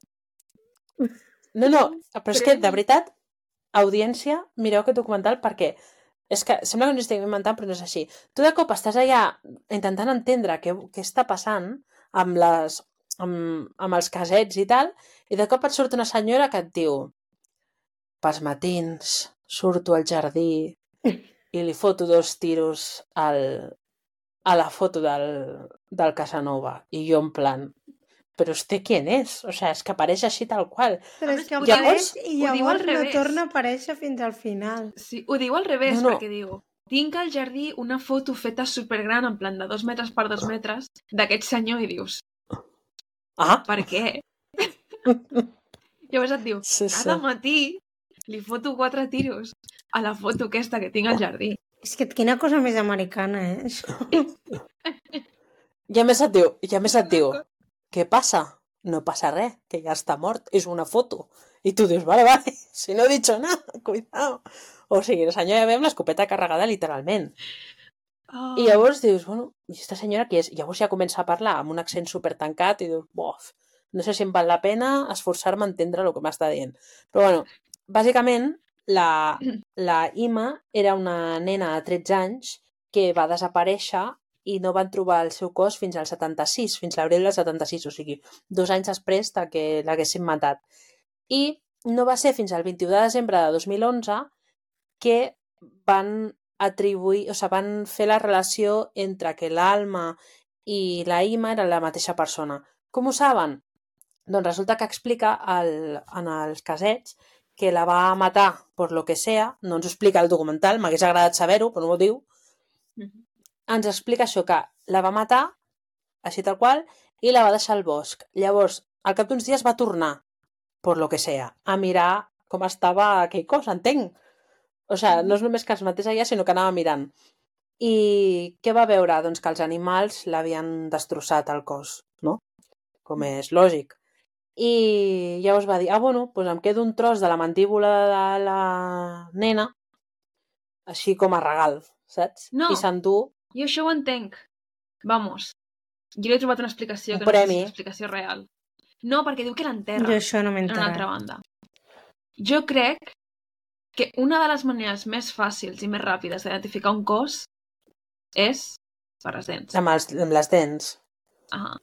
No, no, però és que, de veritat, audiència, mireu aquest documental perquè és que sembla que no estic inventant, però no és així. Tu de cop estàs allà intentant entendre què, què està passant amb, les, amb, amb els casets i tal, i de cop et surt una senyora que et diu pels matins surto al jardí i li foto dos tiros al, a la foto del, del Casanova. I jo en plan, però este quién és? O sea, és que apareix així tal qual. Però és que ho apareix diu- i ho diu llavors al no revés. torna a aparèixer fins al final. sí, ho diu al revés, No, no. perquè diu tinc al jardí una foto feta supergran, en plan de dos metres per dos metres, d'aquest senyor, i dius, Ah, per què? [laughs] Llavors et diu, sí, sí. cada matí li foto quatre tiros a la foto aquesta que tinc al jardí. És que quina cosa més americana, eh? això. [laughs] I a més et diu, i a més et diu, què passa? No passa res, que ja està mort, és una foto. I tu dius, vale, vale, si no he dicho nada, cuidado. O sigui, el senyor ja ve amb l'escopeta carregada literalment. Oh. I llavors dius, bueno, i aquesta senyora qui és? I llavors ja comença a parlar amb un accent super tancat i dius, bof, no sé si em val la pena esforçar-me a entendre el que m'està dient. Però bueno, bàsicament, la, la Ima era una nena de 13 anys que va desaparèixer i no van trobar el seu cos fins al 76, fins l'abril del 76, o sigui, dos anys després de que l'haguessin matat. I no va ser fins al 21 de desembre de 2011 que van atribuir, o sigui, van fer la relació entre que l'Alma i la Ima eren la mateixa persona. Com ho saben? Doncs resulta que explica el, en els casets que la va matar per lo que sea, no ens ho explica el documental, m'hagués agradat saber-ho, però no ho diu, Mhm. ens explica això, que la va matar, així tal qual, i la va deixar al bosc. Llavors, al cap d'uns dies va tornar, per lo que sea, a mirar com estava aquell cos, entenc. O sigui, no és només que es matés allà, sinó que anava mirant. I què va veure? Doncs que els animals l'havien destrossat el cos, no? Com és lògic. I llavors va dir, ah, bueno, doncs em quedo un tros de la mandíbula de la nena, així com a regal, saps? No. I s'endú Jo això ho entenc. Vamos. Jo he trobat una explicació Un que no premi. és una explicació real. No, perquè diu que l'enterra Jo això no m'he en una altra banda. Jo crec que una de les maneres més fàcils i més ràpides d'identificar un cos és per les dents. amb, els, amb les dents. Ah.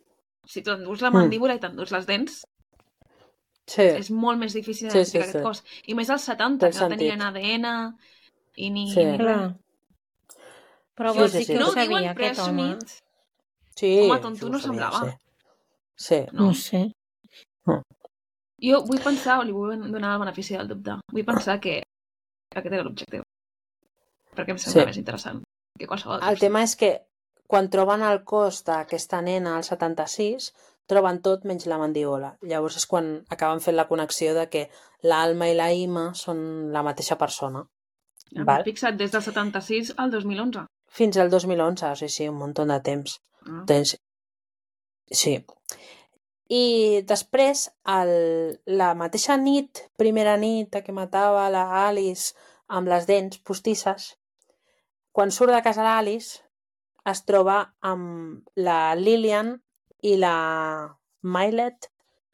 Si tu t'endús la Mm. mandíbula i t'endús les dents, Sí. És molt més difícil Sí, identificar sí, aquest sí. cos. I més als 70, Té que no tenien sentit. ADN i ni... Sí. ni res. Però Sí, vols sí, dir sí. que No ho ho diuen, sabia, aquest home? Sí, Home, tonto sí no semblava. Sí. sí. No. No sé. Jo vull pensar, o li vull donar el benefici del dubte, vull pensar que aquest era l'objectiu. Perquè em sembla Sí. més interessant que qualsevol El tema és que quan troben el cos d'aquesta nena al 76, troben tot menys la mandíbula. Llavors és quan acaben fent la connexió de que l'Alma i la Ima són la mateixa persona. Em Val. he fixat des del 76 al 2011. Fins al 2011, o sigui, sí, un munt de temps. Ah. Tens... Sí. I després, el, la mateixa nit, primera nit que matava la Alice amb les dents postisses, quan surt de casa l'Alice, es troba amb la Lillian i la Milet,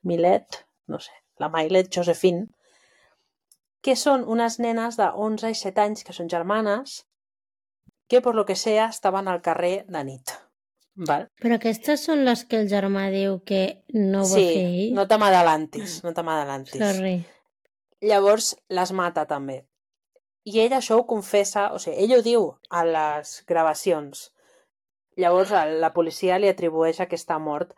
Milet, no sé, la Milet Josephine, que són unes nenes de 11 i 7 anys, que són germanes, que, per lo que sea, estaven al carrer de nit. Val? Però aquestes són les que el germà diu que no va sí, fer ell? no te m'adalantis, no te m'adalantis. Sorry. Llavors les mata també. I ell això ho confessa, o sigui, ell ho diu a les gravacions. Llavors la policia li atribueix aquesta mort.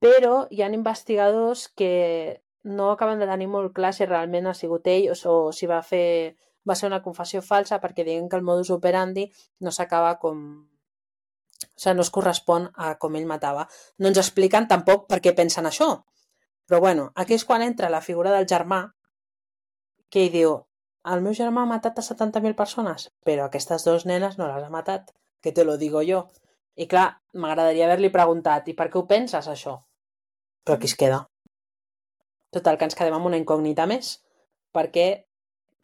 Però hi ha investigadors que no acaben de tenir molt clar si realment ha sigut ell o, o si va fer va ser una confessió falsa perquè diuen que el modus operandi no s'acaba com... O sigui, no es correspon a com ell matava. No ens expliquen tampoc per què pensen això. Però bueno, aquí és quan entra la figura del germà que ell diu el meu germà ha matat a 70.000 persones, però aquestes dues nenes no les ha matat, que te lo digo jo. I clar, m'agradaria haver-li preguntat i per què ho penses, això? Però aquí es queda. Total, que ens quedem amb una incògnita més. Per què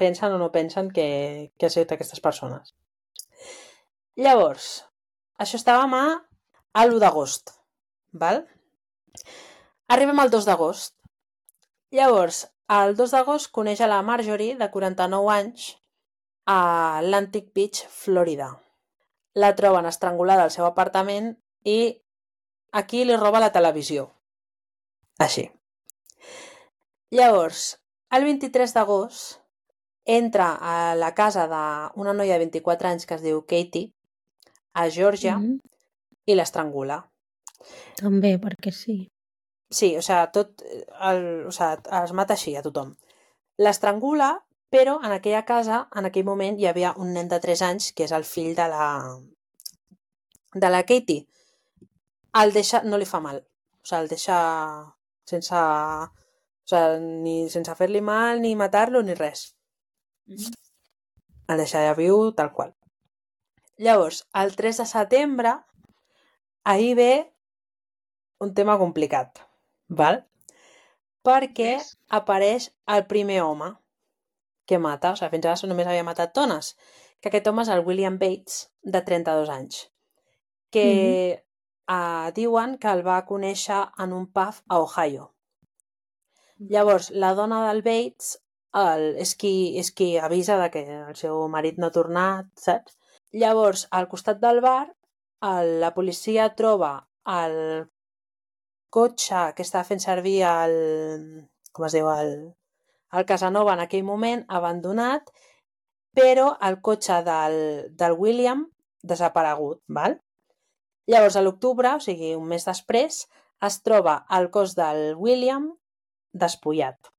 pensen o no pensen que, que ha sigut aquestes persones? Llavors, això estàvem a, a l'1 d'agost, val? Arribem al 2 d'agost. Llavors, el 2 d'agost coneix a la Marjorie, de 49 anys, a Atlantic Beach, Florida. La troben estrangulada al seu apartament i aquí li roba la televisió. Així. Llavors, el 23 d'agost, entra a la casa d'una noia de 24 anys que es diu Katie, a Georgia, Mhm. i l'estrangula. També, perquè sí. Sí, o sigui, tot, el, o sigui, es mata així a tothom. L'estrangula, però en aquella casa, en aquell moment, hi havia un nen de 3 anys, que és el fill de la, de la Katie. El deixa, no li fa mal. O sigui, el deixa sense, o sigui, ni sense fer-li mal, ni matar-lo, ni res. El deixa ja viu tal qual. Llavors, el 3 de setembre, ahir ve un tema complicat, val? Perquè apareix el primer home que mata, o sigui, fins ara només havia matat dones, que aquest home és el William Bates, de 32 anys, que eh, diuen que el va conèixer en un pub a Ohio. Llavors, la dona del Bates el, és, qui, és qui avisa de que el seu marit no ha tornat, saps? Llavors, al costat del bar, el, la policia troba el cotxe que està fent servir el... com es diu? El, el Casanova en aquell moment, abandonat, però el cotxe del, del William desaparegut, val? Llavors, a l'octubre, o sigui, un mes després, es troba el cos del William despullat.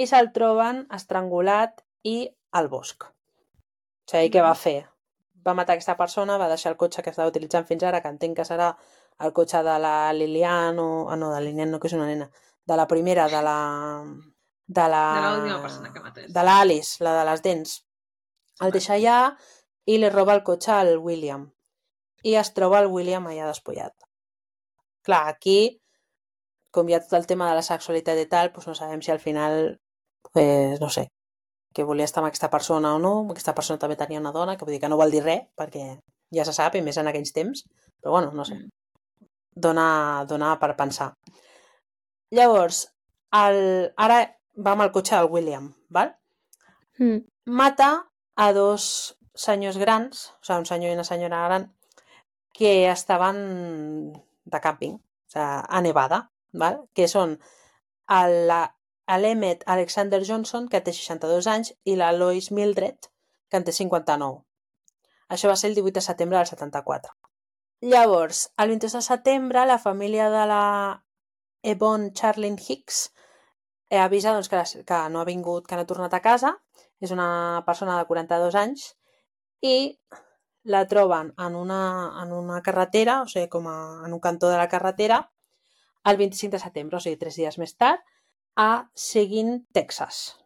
I se'l troben estrangulat i al bosc. O sigui, què va fer? Va matar aquesta persona, va deixar el cotxe que estava utilitzant fins ara, que entenc que serà el cotxe de la Lilian o... Ah, no, de la Lilian no, que és una nena. De la primera, de la... De la... De l'última persona que matés. De l'Alice, la de les dents. El deixa allà i li roba el cotxe al William. I es troba el William allà despullat. Clar, aquí, com hi ha tot el tema de la sexualitat i tal, doncs no sabem si al final, pues, no sé, que volia estar amb aquesta persona o no, aquesta persona també tenia una dona, que vull dir que no vol dir res, perquè ja se sap, i més en aquells temps, però bueno, no sé. Mm. Dona, dona per pensar. Llavors, el, ara va amb el cotxe del William, val? Mm. mata a dos senyors grans, o sigui, un senyor i una senyora gran, que estaven de càmping, o sigui, a Nevada, val? que són la- a l'Emmet Alexander Johnson, que té 62 anys, i la Lois Mildred, que en té 59. Això va ser el 18 de setembre del 74. Llavors, el 22 de setembre, la família de la Ebon Charlene Hicks eh, avisa doncs, que, que no ha vingut, que no ha tornat a casa. És una persona de 42 anys i la troben en una, en una carretera, o sigui, com a, en un cantó de la carretera, el 25 de setembre, o sigui, tres dies més tard, a Seguin, Texas.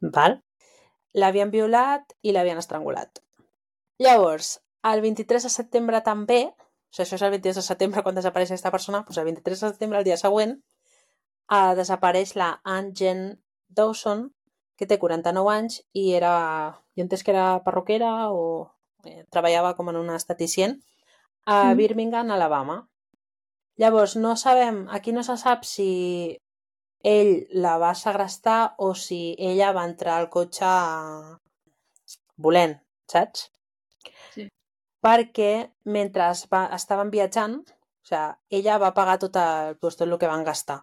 Val? L'havien violat i l'havien estrangulat. Llavors, el 23 de setembre també, o sigui, això és el 22 de setembre quan desapareix aquesta persona, doncs el 23 de setembre, el dia següent, eh, desapareix la Anne Jen Dawson, que té 49 anys i era, jo entès que era perruquera o eh, treballava com en una esteticient a Mm. Birmingham, Alabama. Llavors, no sabem, aquí no se sap si ell la va segrestar o si ella va entrar al cotxe volent, saps? Sí. Perquè mentre va, estaven viatjant, o sigui, ella va pagar tot, el, doncs, tot el que van gastar.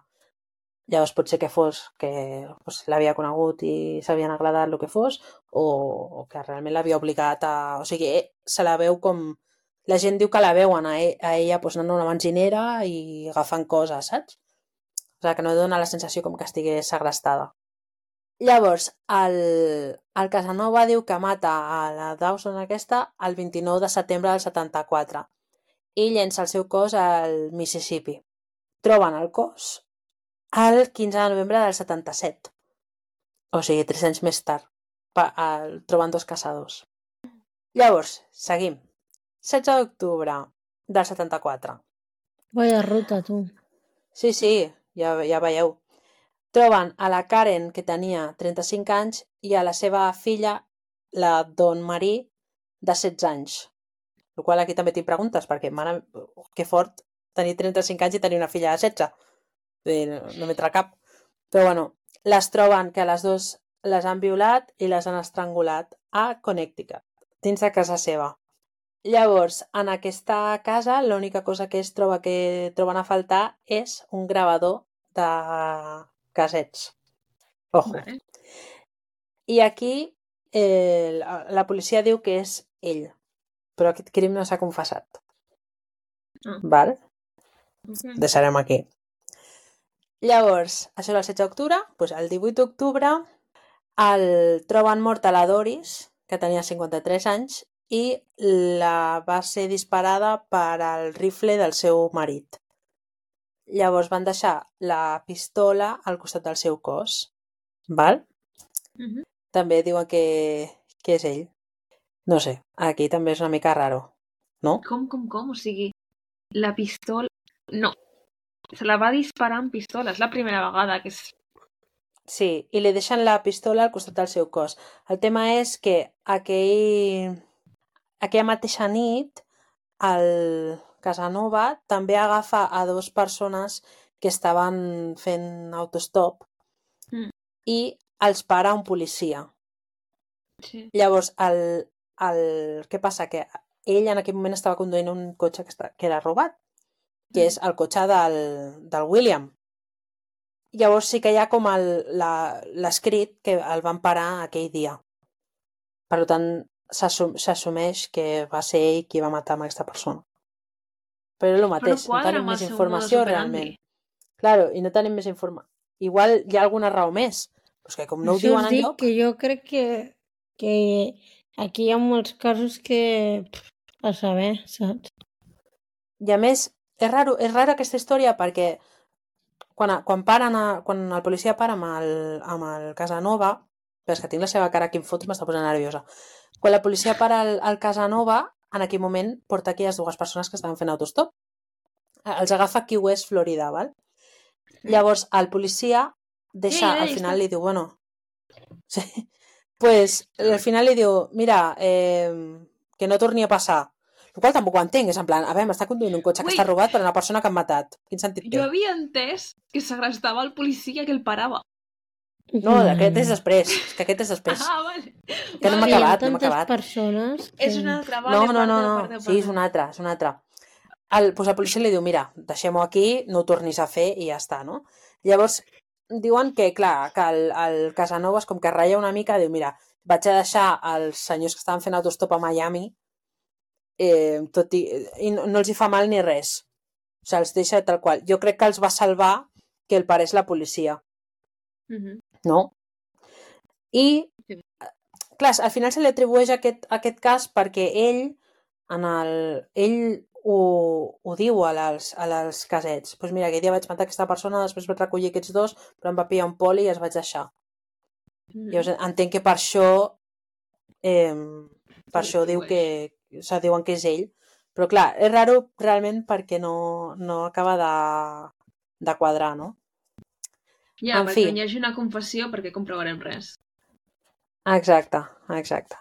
Llavors pot ser que fos que doncs, l'havia conegut i s'havien agradat el que fos o, o que realment l'havia obligat a... O sigui, eh, se la veu com... La gent diu que la veuen a, e- a ella doncs, anant a una benzinera i agafant coses, saps? O sigui, que no dona la sensació com que estigués segrestada. Llavors, el, el Casanova diu que mata a la Dawson aquesta el 29 de setembre del 74 i llença el seu cos al Mississippi. Troben el cos el 15 de novembre del 77. O sigui, tres anys més tard. Pa, el, troben dos caçadors. Llavors, seguim. 16 d'octubre del 74. Vaya ruta, tu. Sí, sí, ja, ja veieu. Troben a la Karen, que tenia 35 anys, i a la seva filla, la Don Marie, de 16 anys. El qual aquí també tinc preguntes, perquè, mare, que fort tenir 35 anys i tenir una filla de 16. Vull dir, No, no m'entra cap. Però bueno, les troben que les dues les han violat i les han estrangulat a Connecticut, dins de casa seva. Llavors, en aquesta casa, l'única cosa que es troba que troben a faltar és un gravador de casets. Ojo. Vale. I aquí eh, la, la policia diu que és ell, però aquest crim no s'ha confessat. Ah. Val? Ok. Deixarem aquí. Llavors, això era el 16 d'octubre, doncs el 18 d'octubre el troben mort a la Doris, que tenia 53 anys, i la va ser disparada per al rifle del seu marit. Llavors van deixar la pistola al costat del seu cos. Val? Mhm. També diuen que, que és ell. No sé, aquí també és una mica raro, no? Com, com, com? O sigui, la pistola... No. Se la va disparar amb pistola. És la primera vegada que és... Sí, i li deixen la pistola al costat del seu cos. El tema és que aquell... aquella mateixa nit el Casanova també agafa a dues persones que estaven fent autostop Mm. i els para un policia. Sí. Llavors, el, el... què passa? Que ell en aquell moment estava conduint un cotxe que, està, que era robat, que és el cotxe del, del William. Llavors sí que hi ha com l'escrit que el van parar aquell dia. Per tant, s'assum- s'assumeix que va ser ell qui va matar amb aquesta persona. Però és el mateix, no tenim més informació realment. Claro, i no tenim més informació. Igual hi ha alguna raó més. Pues que com no ho Això diuen us dic enlloc... que jo crec que, que aquí hi ha molts casos que... A saber, saps? I a més, és raro, és rara aquesta història perquè quan, quan, paren a, quan el policia para amb el, amb el Casanova, però és que tinc la seva cara aquí en fotos, m'està posant nerviosa. Quan la policia para el, el Casanova, en aquell moment porta aquelles dues persones que estaven fent autostop. Eh, Els agafa Key West, Florida, val? Llavors, el policia deixa, ja al final li diu, bueno... Sí. Pues, al final li diu, mira, eh, que no torni a passar. El qual tampoc ho entenc, és en plan, a veure, m'està conduint un cotxe que Ui. està robat per una persona que han matat. Quin sentit té? Jo havia entès que segrestava el policia que el parava. No, aquest és després, és que aquest és després. Ah, vale. Que no m'ha Hi ha acabat, no m'ha acabat. persones que... És una altra, vale, No, no, no, no, perdó, sí, és una altra, és una altra. El, pues el policia li diu, mira, deixem-ho aquí, no ho tornis a fer i ja està, no? Llavors, diuen que, clar, que el, el Casanovas com que ratlla una mica, diu, mira, vaig a deixar els senyors que estaven fent autostop a Miami eh, tot i, i no, no els hi fa mal ni res. O sigui, els deixa tal qual. Jo crec que els va salvar que el pareix la policia, Mhm. No? I, Sí. clar, al final se li atribueix aquest, aquest cas perquè ell, en el, ell ho, ho diu a les, a les casets. Doncs pues mira, aquell dia vaig matar aquesta persona, després vaig recollir aquests dos, però em va pillar un poli i els vaig deixar. Mhm. Llavors entenc que per això eh, per això diu que o sigui, diuen que és ell però clar, és raro realment perquè no, no acaba de, de quadrar, no? Ja, En perquè fi. hi hagi una confessió perquè comprovarem res. Exacte, exacte.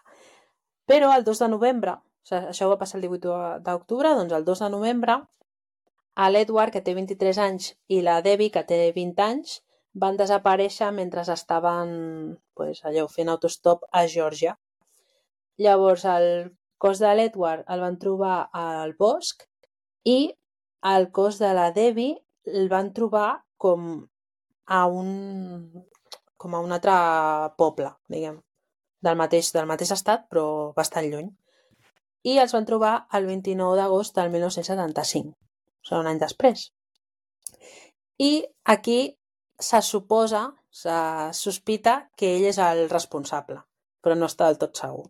Però el 2 de novembre, o sigui, això va passar el 18 d'octubre, doncs el 2 de novembre a l'Edward, que té 23 anys, i la Debbie, que té 20 anys, van desaparèixer mentre estaven pues, allò, fent autostop a Geòrgia. Llavors, el cos de l'Edward el van trobar al bosc i el cos de la Debbie el van trobar com a un, com a un altre poble, diguem, del mateix, del mateix estat, però bastant lluny. I els van trobar el 29 d'agost del 1975, o sigui, un any després. I aquí se suposa, se sospita que ell és el responsable, però no està del tot segur.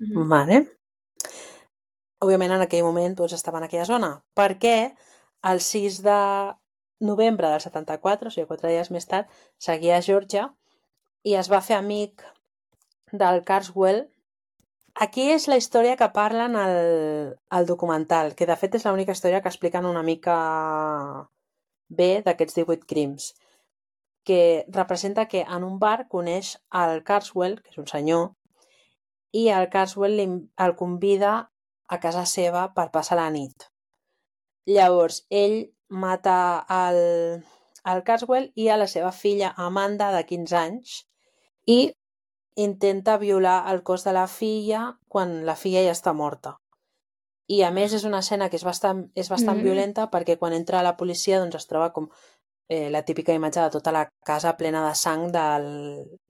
Mhm. Vale. Òbviament en aquell moment doncs, estava en aquella zona, perquè el 6 de novembre del 74, o sigui, quatre dies més tard, seguia a Georgia i es va fer amic del Carswell. Aquí és la història que parlen al, al documental, que de fet és l'única història que expliquen una mica bé d'aquests 18 crims, que representa que en un bar coneix el Carswell, que és un senyor, i el Carswell li, el convida a casa seva per passar la nit. Llavors, ell mata el, el Carswell i a la seva filla Amanda, de 15 anys, i intenta violar el cos de la filla quan la filla ja està morta. I a més és una escena que és bastant, és bastant Mm. violenta perquè quan entra la policia doncs es troba com eh, la típica imatge de tota la casa plena de sang de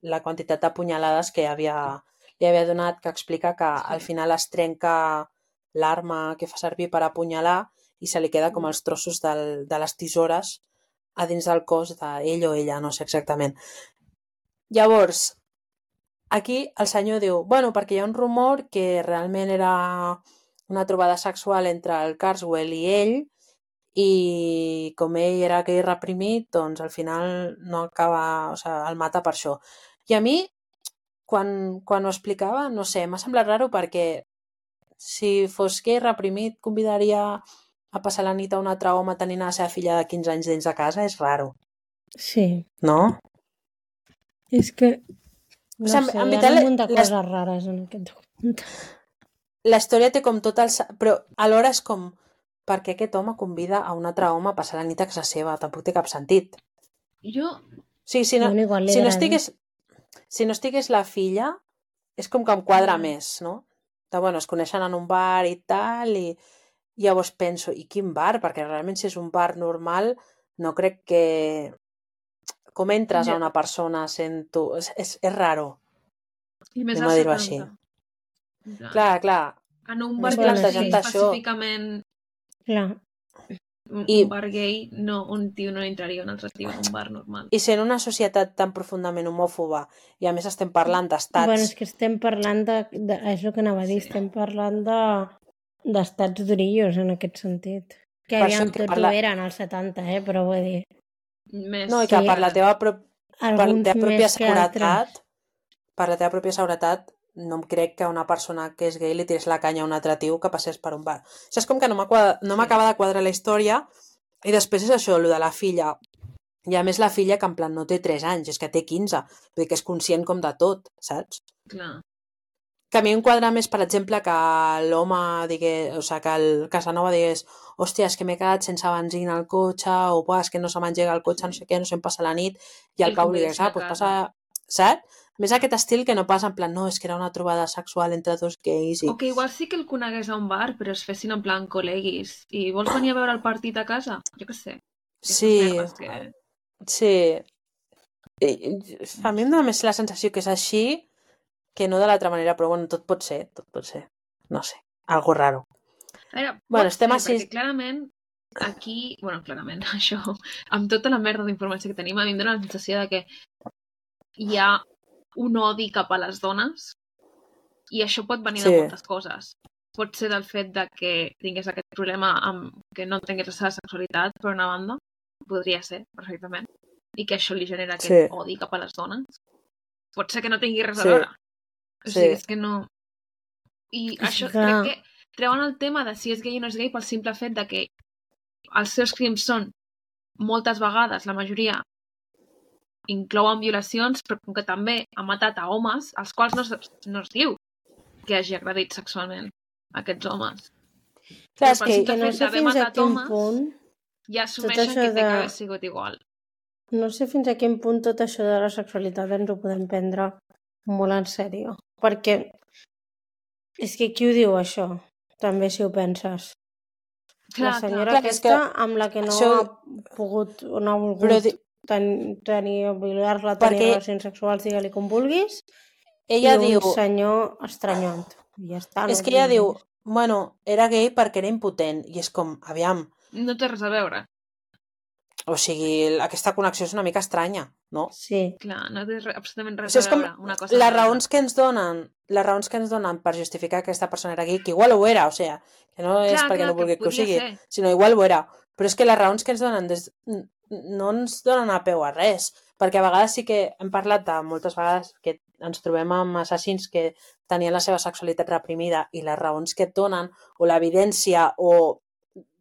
la quantitat de punyalades que havia, li havia donat, que explica que Sí. al final es trenca l'arma que fa servir per apunyalar i se li queda com els trossos del, de les tisores a dins del cos d'ell o ella, no sé exactament. Llavors, aquí el senyor diu, bueno, perquè hi ha un rumor que realment era una trobada sexual entre el Carswell i ell i com ell era gay reprimit, doncs al final no acaba, o sigui, el mata per això. I a mi, quan, quan ho explicava, no sé, m'ha semblat raro perquè si fos gay reprimit convidaria a passar la nit a un altre home tenint la seva filla de 15 anys dins de casa, és raro, Sí, no? és que... No O sigui, sé, en hi ha un munt de les- coses rares en aquest documental. la història té com tot el... Però alhora és com... Per què aquest home convida a un altre home a passar la nit a casa seva? Tampoc té cap sentit. Jo, Sí, si no, Bueno, igual si no estigués... Si no estigués la filla, és com que em quadra Mm. més, no? De, bueno, es coneixen en un bar i tal, i llavors penso, i quin bar? Perquè realment si és un bar normal, no crec que... Com entres Ja. a una persona sent tu? És, és, és raro. i més Anem a dir-ho 70. així. Plan, Clar, clar. En un bar això. específicament Clar, un, I- un bar gay, no, un tio no entraria un altre tio en un bar normal. I sent una societat tan profundament homòfoba, i a més estem parlant d'estats... bueno, és que estem parlant de, de... És el que anava a dir, Sí. estem parlant de d'estats durillos en aquest sentit. Que Per aviam, que tots parla- ho eren als 70, eh? Però vull dir... Més... No, i que Sí. per la teva, pro... per la teva pròpia seguretat, per la teva pròpia seguretat, no em crec que una persona que és gay li tirés la canya a un altre tio que passés per un bar. Això és com que no m'acaba no de quadrar la història i després és això, el de la filla. I a més la filla que en plan no té 3 anys, és que té 15. Vull dir que és conscient com de tot, saps? Clar. Que a mi em quadra més, per exemple, que l'home digués, o sigui, que el Casanova digués hòstia, és que m'he quedat sense benzina al cotxe, o buah, és que no se m'engega el cotxe, no sé què, no sé em passa la nit, i el el Pau li digués, ah, doncs passa... Saps? Més aquest estil que no passa en plan, no, és que era una trobada sexual entre dos gais i... O que igual sí que el conegués a un bar, però es fessin en plan col·leguis. I vols venir a veure el partit a casa? Jo què sé. Sí, Que... sí. I- A mi em dóna més la sensació que és així que no de l'altra manera, però bueno, tot pot ser, tot pot ser. No sé, algo raro. A veure, Bueno, estem ser, a sis- perquè clarament aquí, bueno, clarament, [laughs] això, amb tota la merda d'informació que tenim, a mi em dóna la sensació de que hi ha un odi cap a les dones i això pot venir Sí. de moltes coses. Pot ser del fet de que tingués aquest problema amb que no tingués la seva sexualitat, per una banda, podria ser, perfectament, i que això li genera aquest Sí. odi cap a les dones. Pot ser que no tingui res Sí. a veure. O Sí. sigui, és que no... I És això que- crec que treuen el tema de si és gay o no és gay pel simple fet de que els seus crims són moltes vegades, la majoria, inclouen violacions, però com que també ha matat a homes, als quals no, es- no es diu que hagi agredit sexualment aquests homes. Clar, és que... Que no sé fins a quin homes, punt... Ja assumeixen que de- que sigut igual. No sé fins a quin punt tot això de la sexualitat ens ho podem prendre molt en sèrio. Perquè és que qui ho diu, això? També, si ho penses. la senyora Clar, que és aquesta amb la que no això- ha pogut o no ha volgut Però di- ten, tenir, violar-la, tenir Perquè- relacions sexuals, digue-li com vulguis, Ella i un diu... senyor estranyant. I ja està. És no que ella diu, bueno, era gay perquè era impotent. I és com, aviam, No té res a veure. o sigui, aquesta connexió és una mica estranya, no? Sí. Clar, no té re, absolutament O res sigui, és a com veure una cosa les raons que ens donen les raons que ens donen per justificar que aquesta persona era gay, que igual ho era, o sigui, que no és Clar, perquè clar, no vulgui que, ho podria sigui, ser. sinó igual ho era. Però és que les raons que ens donen des... no ens donen a peu a res, perquè a vegades sí que hem parlat de moltes vegades que ens trobem amb assassins que tenien la seva sexualitat reprimida i les raons que et donen, o l'evidència, o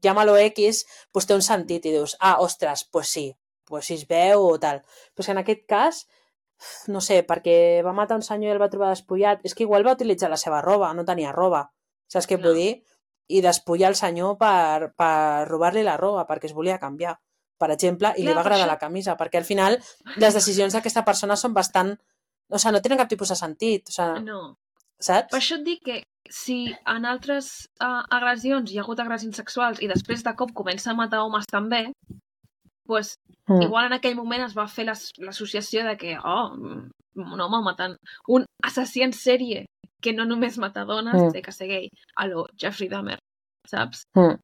llama-lo X, pues té un sentit i dius, ah, ostres, pues sí, pues si es veu o tal. Però que en aquest cas, no sé, perquè va matar un senyor i el va trobar despullat, és que igual va utilitzar la seva roba, no tenia roba. Saps què Clar. vull dir? I despullar el senyor per, per robar-li la roba, perquè es volia canviar, per exemple, i li Clar, va per agradar això- la camisa, perquè al final les decisions d'aquesta persona són bastant... O sigui, no tenen cap tipus de sentit, o sigui, No. saps? Per això et dic que si en altres uh, agressions hi ha hagut agressions sexuals i després de cop comença a matar homes també, pues, Mm. igual en aquell moment es va fer l'as- l'associació de que, oh, mm, un home matant un assassí en sèrie que no només mata dones, Mm. té que ser gay, a lo Jeffrey Dahmer, saps? Mm.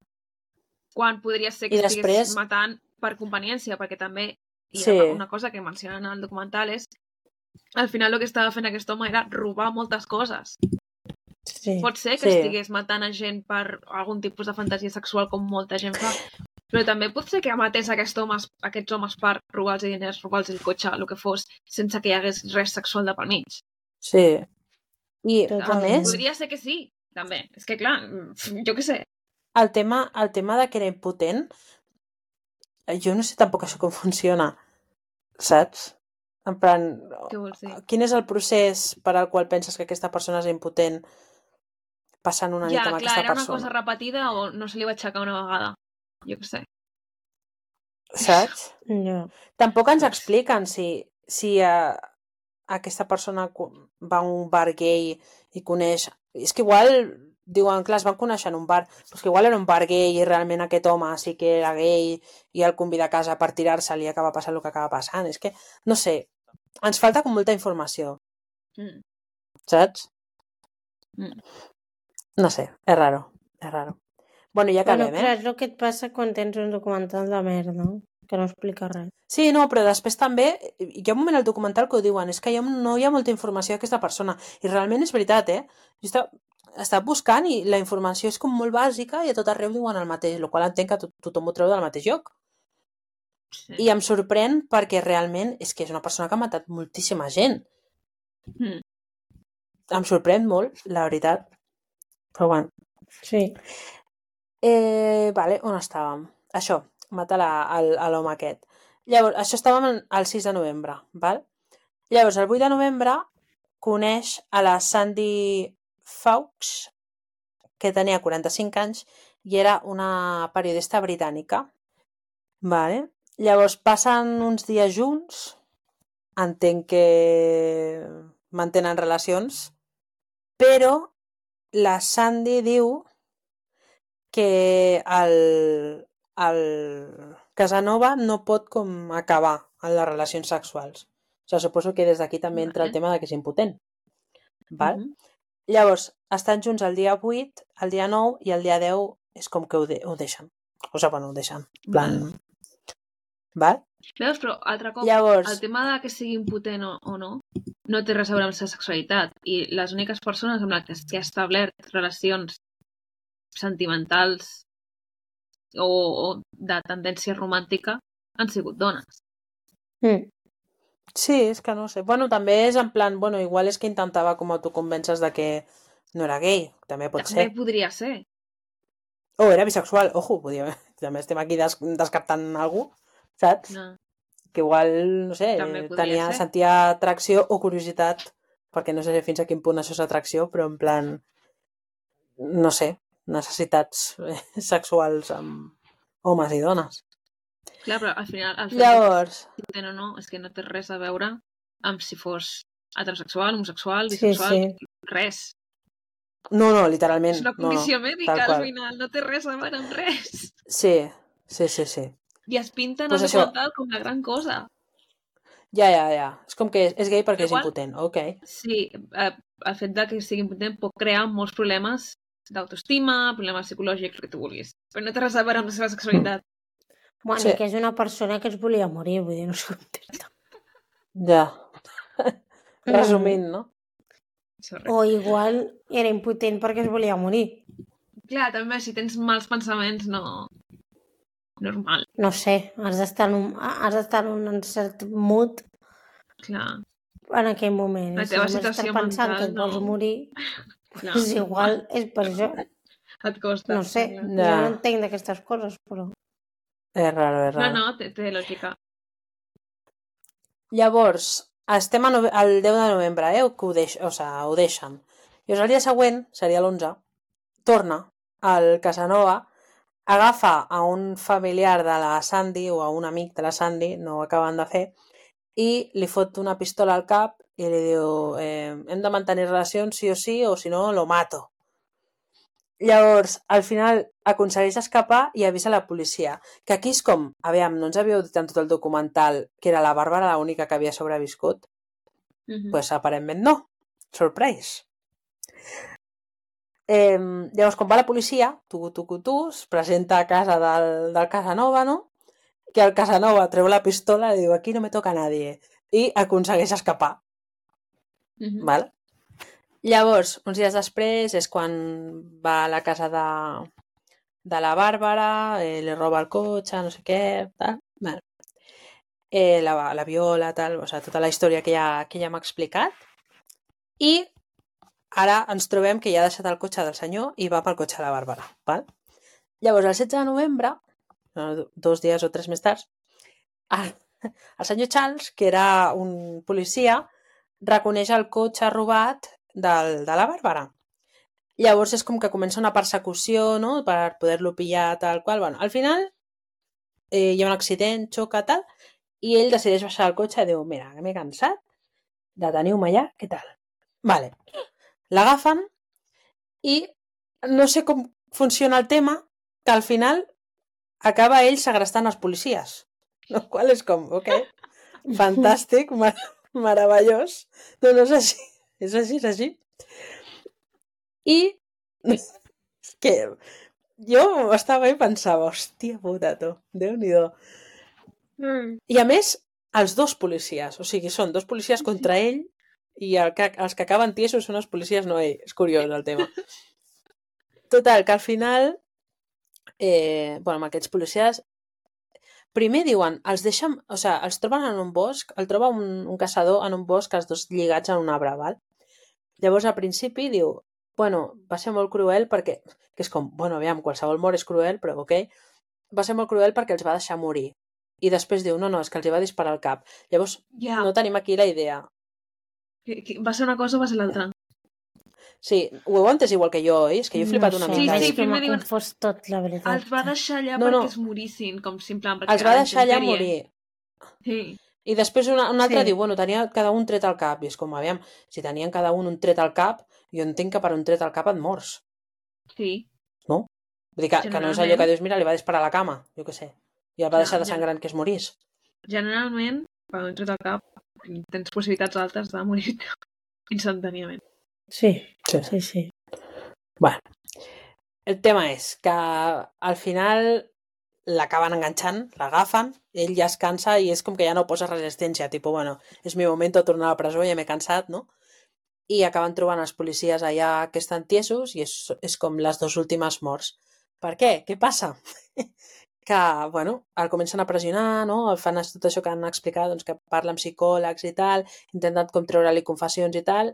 Quan podria ser que I estigués després- matant per conveniència, perquè també hi ha Sí. una cosa que mencionen al documental és al final el que estava fent aquest home era robar moltes coses. Sí. Pot ser que Sí. estigués matant a gent per algun tipus de fantasia sexual com molta gent fa, però també pot ser que matés aquest homes, aquests homes per robar-los diners, robar-los el cotxe, el que fos, sense que hi hagués res sexual de pel mig. Sí. I, a més, Podria ser que sí, també. És que, clar, jo què sé. el tema, el tema de que era impotent, jo no sé tampoc això com funciona, saps? En plan, quin és el procés per al qual penses que aquesta persona és impotent passant una nit Ja, amb clar, aquesta era una persona? cosa repetida o no se li va aixecar una vegada. Jo què sé. Saps? Ja. Tampoc ens expliquen si, si uh, aquesta persona va a un bar gay i coneix... És que igual diuen, clar, es van conèixer en un bar, però que igual era un bar gay i realment aquest home sí que era gay i el convida a casa per tirar-se-li i acaba passant el que acaba passant. És que, no sé, ens falta com molta informació, Mm. saps? Mm. No sé, és raro, és raro. Bueno, ja acabem, Bueno, eh? clar, és el que et passa quan tens un documental de merda, que no explica res. Sí, no, però després també hi ha un moment al documental que ho diuen, és que hi ha, no hi ha molta informació d'aquesta persona. I realment és veritat, eh? Jo estava, estava buscant i la informació és com molt bàsica i a tot arreu diuen el mateix, el qual entenc que to tothom ho treu del mateix lloc. Sí. I em sorprèn perquè realment és que és una persona que ha matat moltíssima gent. Mm. Em sorprèn molt, la veritat. Però bueno. Sí. Eh, vale, on estàvem? Això, matar l'home aquest. Llavors, això estàvem el 6 de novembre, val? Llavors, el 8 de novembre coneix a la Sandy Fawkes, que tenia 45 anys i era una periodista britànica. Vale? Llavors, passen uns dies junts, entenc que mantenen relacions, però la Sandy diu que el, el Casanova no pot com acabar en les relacions sexuals. O sigui, suposo que des d'aquí també entra el tema de que és impotent. Val? Mhm. Llavors, estan junts el dia 8, el dia 9 i el dia 10 és com que ho, de ho deixen. O sigui, bueno, ho deixen. En plan... Val? Veus? Però, altre cop, Llavors, el tema de que sigui impotent o, o no no té res a veure amb la sexualitat i les úniques persones amb les que ha establert relacions sentimentals o, o de tendència romàntica han sigut dones. Mm. sí, és que no sé. Bueno, també és en plan, bueno, igual és que intentava com autoconvèncer de que no era gay, també pot També ser. podria ser. O era bisexual, ojo, podia... [laughs] també estem aquí des descartant algú, saps? No. que igual, no sé, També tenia, ser. sentia atracció o curiositat, perquè no sé fins a quin punt això és atracció, però en plan, no sé, necessitats eh, [laughs] sexuals amb homes i dones. Clar, però al final el fet Llavors, de que o no és que no té res a veure amb si fos heterosexual, homosexual, Sí, bisexual, sí. res. no, no, literalment. És una no, no. condició mèdica, tal al qual. final, no té res a veure amb res. Sí, sí, sí, sí. I es pinta en Pues el això. documental com la gran cosa. Ja, ja, ja. És com que és, és gay perquè Igual- és impotent, ok. Sí, eh, el fet de que sigui impotent pot crear molts problemes d'autoestima, problemes psicològics, el que tu vulguis. Però no té res a veure amb la seva sexualitat. Bueno, Sí. que és una persona que es volia morir, vull dir, no sé com dir-te. Ja. [laughs] Resumint, no? Res. O igual era impotent perquè es volia morir. Clar, també, si tens mals pensaments, no... Normal, No sé, has d'estar en, un, has d'estar en un cert mood clar. en aquell moment. La si teva estàs situació pensant mental que et vols no- morir, [laughs] clar. és igual, és per això. Et costa. No sé, clar. jo Ja. no entenc d'aquestes coses, però... És raro, és No, raro. no, té, té lògica. Llavors, estem a nove... el 10 de novembre, eh, que ho, deix... o sigui, ho deixen. Llavors, el dia següent, seria l'11, torna al Casanova, agafa a un familiar de la Sandy o a un amic de la Sandy, no ho acaben de fer, i li fot una pistola al cap i li diu eh, hem de mantenir relacions sí o sí o si no lo mato. Llavors, al final aconsegueix escapar i avisa la policia. Que aquí és com, aviam, no ens havíeu dit en tot el documental que era la Bàrbara l'única que havia sobreviscut? Mm -hmm. pues aparentment no. Surprise. Eh, llavors, quan va la policia, tu, tu, tu, tu, es presenta a casa del, del Casanova, no? Que el Casanova treu la pistola i diu, aquí no me toca nadie. I aconsegueix escapar, mm -hmm. val? Llavors, uns dies després, és quan va a la casa de, de la Bàrbara, eh, li roba el cotxe, no sé què, tal. Bueno. Eh, la, la viola, tal, o sigui, tota la història que ja, que ja m'ha explicat. I ara ens trobem que ja ha deixat el cotxe del senyor i va pel cotxe de la Bàrbara. Val? Llavors, el 16 de novembre, no, dos dies o tres més tard, el, el senyor Charles, que era un policia, reconeix el cotxe robat del, de la Bàrbara. Llavors és com que comença una persecució no? per poder-lo pillar tal qual. Bueno, al final eh, hi ha un accident, xoca tal, i ell decideix baixar del cotxe i diu, mira, m'he cansat de teniu-me allà, què tal? Vale. L'agafen i no sé com funciona el tema, que al final acaba ell segrestant els policies. El qual és com, ok, [laughs] fantàstic, meravellós. No, no és així. [laughs] És així, és així. I és que jo estava i pensava, hòstia puta, tu, Déu-n'hi-do. Mm. I a més, els dos policies, o sigui, són dos policies contra ell i el que, els que acaben tiesos són els policies, no ell. És curiós el tema. [laughs] Total, que al final, eh, bueno, amb aquests policies, primer diuen, els deixen, o sigui, els troben en un bosc, el troba un, un caçador en un bosc, els dos lligats en un arbre, val? Llavors, al principi, diu, bueno, va ser molt cruel perquè, que és com, bueno, aviam, qualsevol mort és cruel, però ok, va ser molt cruel perquè els va deixar morir. I després diu, no, no, és que els hi va disparar al cap. Llavors, Ja, no tenim aquí la idea. va ser una cosa o va ser l'altra? Sí, ho heu entès igual que jo, oi? És que jo he flipat no una sé, Sí, mica. sí, que primer m'ha diuen- confós tot, la veritat. Els va deixar allà No, no. perquè es morissin, com simplement perquè Els va deixar allà morir. Sí. I després una, una altra Sí. diu, bueno, tenia cada un tret al cap. I és com, aviam, si tenien cada un un tret al cap, jo entenc que per un tret al cap et mors. Sí. Vull dir que, que no és allò que dius, mira, li va disparar a la cama, jo què sé. I el va deixar de sangrant que es morís. Generalment, quan un tret al cap, tens possibilitats altes de morir [laughs] instantàniament. Sí, Sí. sí, sí. Bueno, el tema és que al final l'acaben enganxant, l'agafen, ell ja es cansa i és com que ja no posa resistència, tipus, bueno, és mi moment de tornar a la presó, ja m'he cansat, no? I acaben trobant els policies allà que estan tiesos i és, és com les dues últimes morts. Per què? Què passa? [laughs] que, bueno, el comencen a pressionar, no? El fan tot això que han explicat, doncs que parla amb psicòlegs i tal, intenten com treure-li confessions i tal,